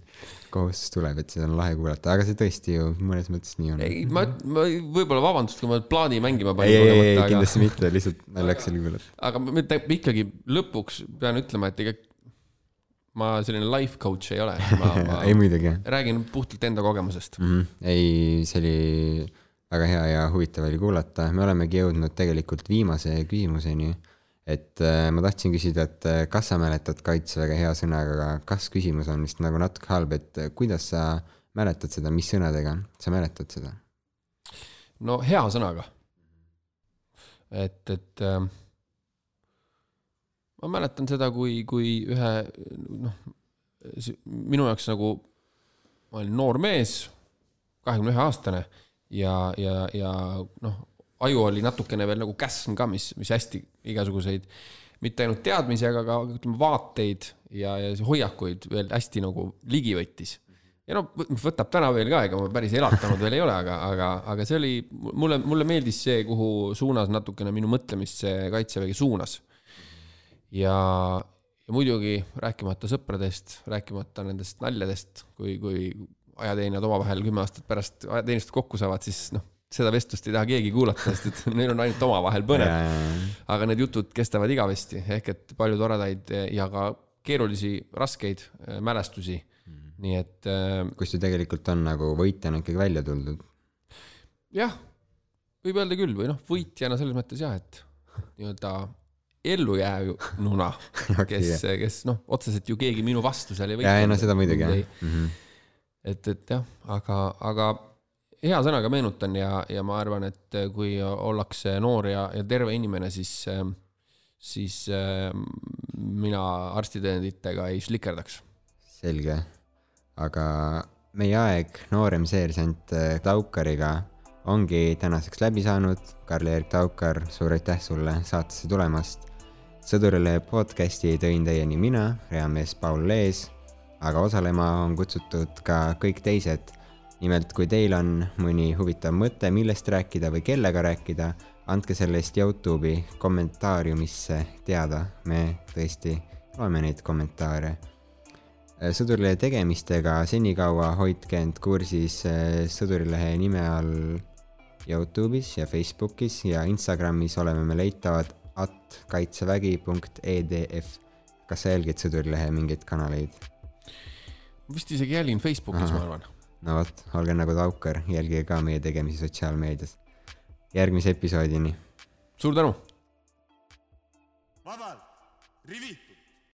kohustus tuleb, et seda on lahe kuulata, aga see tõesti ju mõnes mõttes nii on. ei, ma, ma võib-olla vabandust, kui ma plaani mängima ei, ei, ei, ei, panin, kindlasti mitte, lihtsalt naljakas oli kuulata. aga ma ikkagi lõpuks pean ütlema, et ega ma selline life coach ei ole, ei muidugi räägin puhtalt enda kogemusest. mm. -hmm. ei, see oli väga hea ja huvitav oli kuulata, me olemegi jõudnud tegelikult viimase küsimuseni. et äh, ma tahtsin küsida, et äh, kas sa mäletad kaitseväge hea sõnaga, aga kas küsimus on vist nagu natuke halb, et äh, kuidas sa mäletad seda, mis sõnadega sa mäletad seda? no hea sõnaga. et, et äh, ma mäletan seda, kui, kui ühe noh, minu jaoks nagu ma olin noor mees, kahekümne ühe aastane ja, ja, ja noh, aju oli natukene veel nagu käsn ka, mis, mis hästi igasuguseid mitte ainult teadmisi, aga ka ütleme vaateid ja, ja hoiakuid veel hästi nagu ligi võttis. ja noh, võtab täna veel ka, ega ma päris elatanud veel ei ole, aga, aga, aga see oli, mulle, mulle meeldis see, kuhu suunas natukene minu mõtlemist see kaitsevägi suunas. ja, ja muidugi rääkimata sõpradest, rääkimata nendest naljadest, kui, kui ajateenijad omavahel kümme aastat pärast ajateenistust kokku saavad, siis noh, seda vestlust ei taha keegi kuulata, sest et neil on ainult omavahel põnev. aga need jutud kestavad igavesti, ehk et palju toredaid ja ka keerulisi, raskeid äh, mälestusi. nii et äh, kus ju tegelikult on nagu võitjana ikkagi välja tuldud. jah, võib öelda küll või noh, võitjana selles mõttes jah, et nii-öelda ellujäänuna, kes, kes noh, otseselt ju keegi minu vastu seal ei ja, ei no seda muidugi jah Ei.. et, et jah, aga, aga hea sõnaga meenutan ja, ja ma arvan, et kui ollakse noor ja, ja terve inimene, siis, siis mina arstitõenditega ei slikerdaks. selge, aga meie aeg nooremseersant äh, Taukariga ongi tänaseks läbi saanud. Karl-Erik Taukar, suur aitäh sulle saatesse tulemast. Sõdurile podcasti tõin teieni mina, reamees Paul Lees, aga osalema on kutsutud ka kõik teised. nimelt, kui teil on mõni huvitav mõte, millest rääkida või kellega rääkida, andke sellest Youtube'i kommentaariumisse teada, me tõesti loeme neid kommentaare sõdurilehe tegemistega senikaua hoidke end kursis äh, sõdurilehe nime all Youtube'is ja Facebookis ja Instagramis oleme me leitavad at kaitsevägi.edf. kas sa jälgid sõdurilehe mingeid kanaleid? vist isegi jälgin Facebookis, ma arvan. no vot, olge nagu Taukar, jälgige ka meie tegemisi sotsiaalmeedias. järgmise episoodini suur tänu vabalt, rivitu.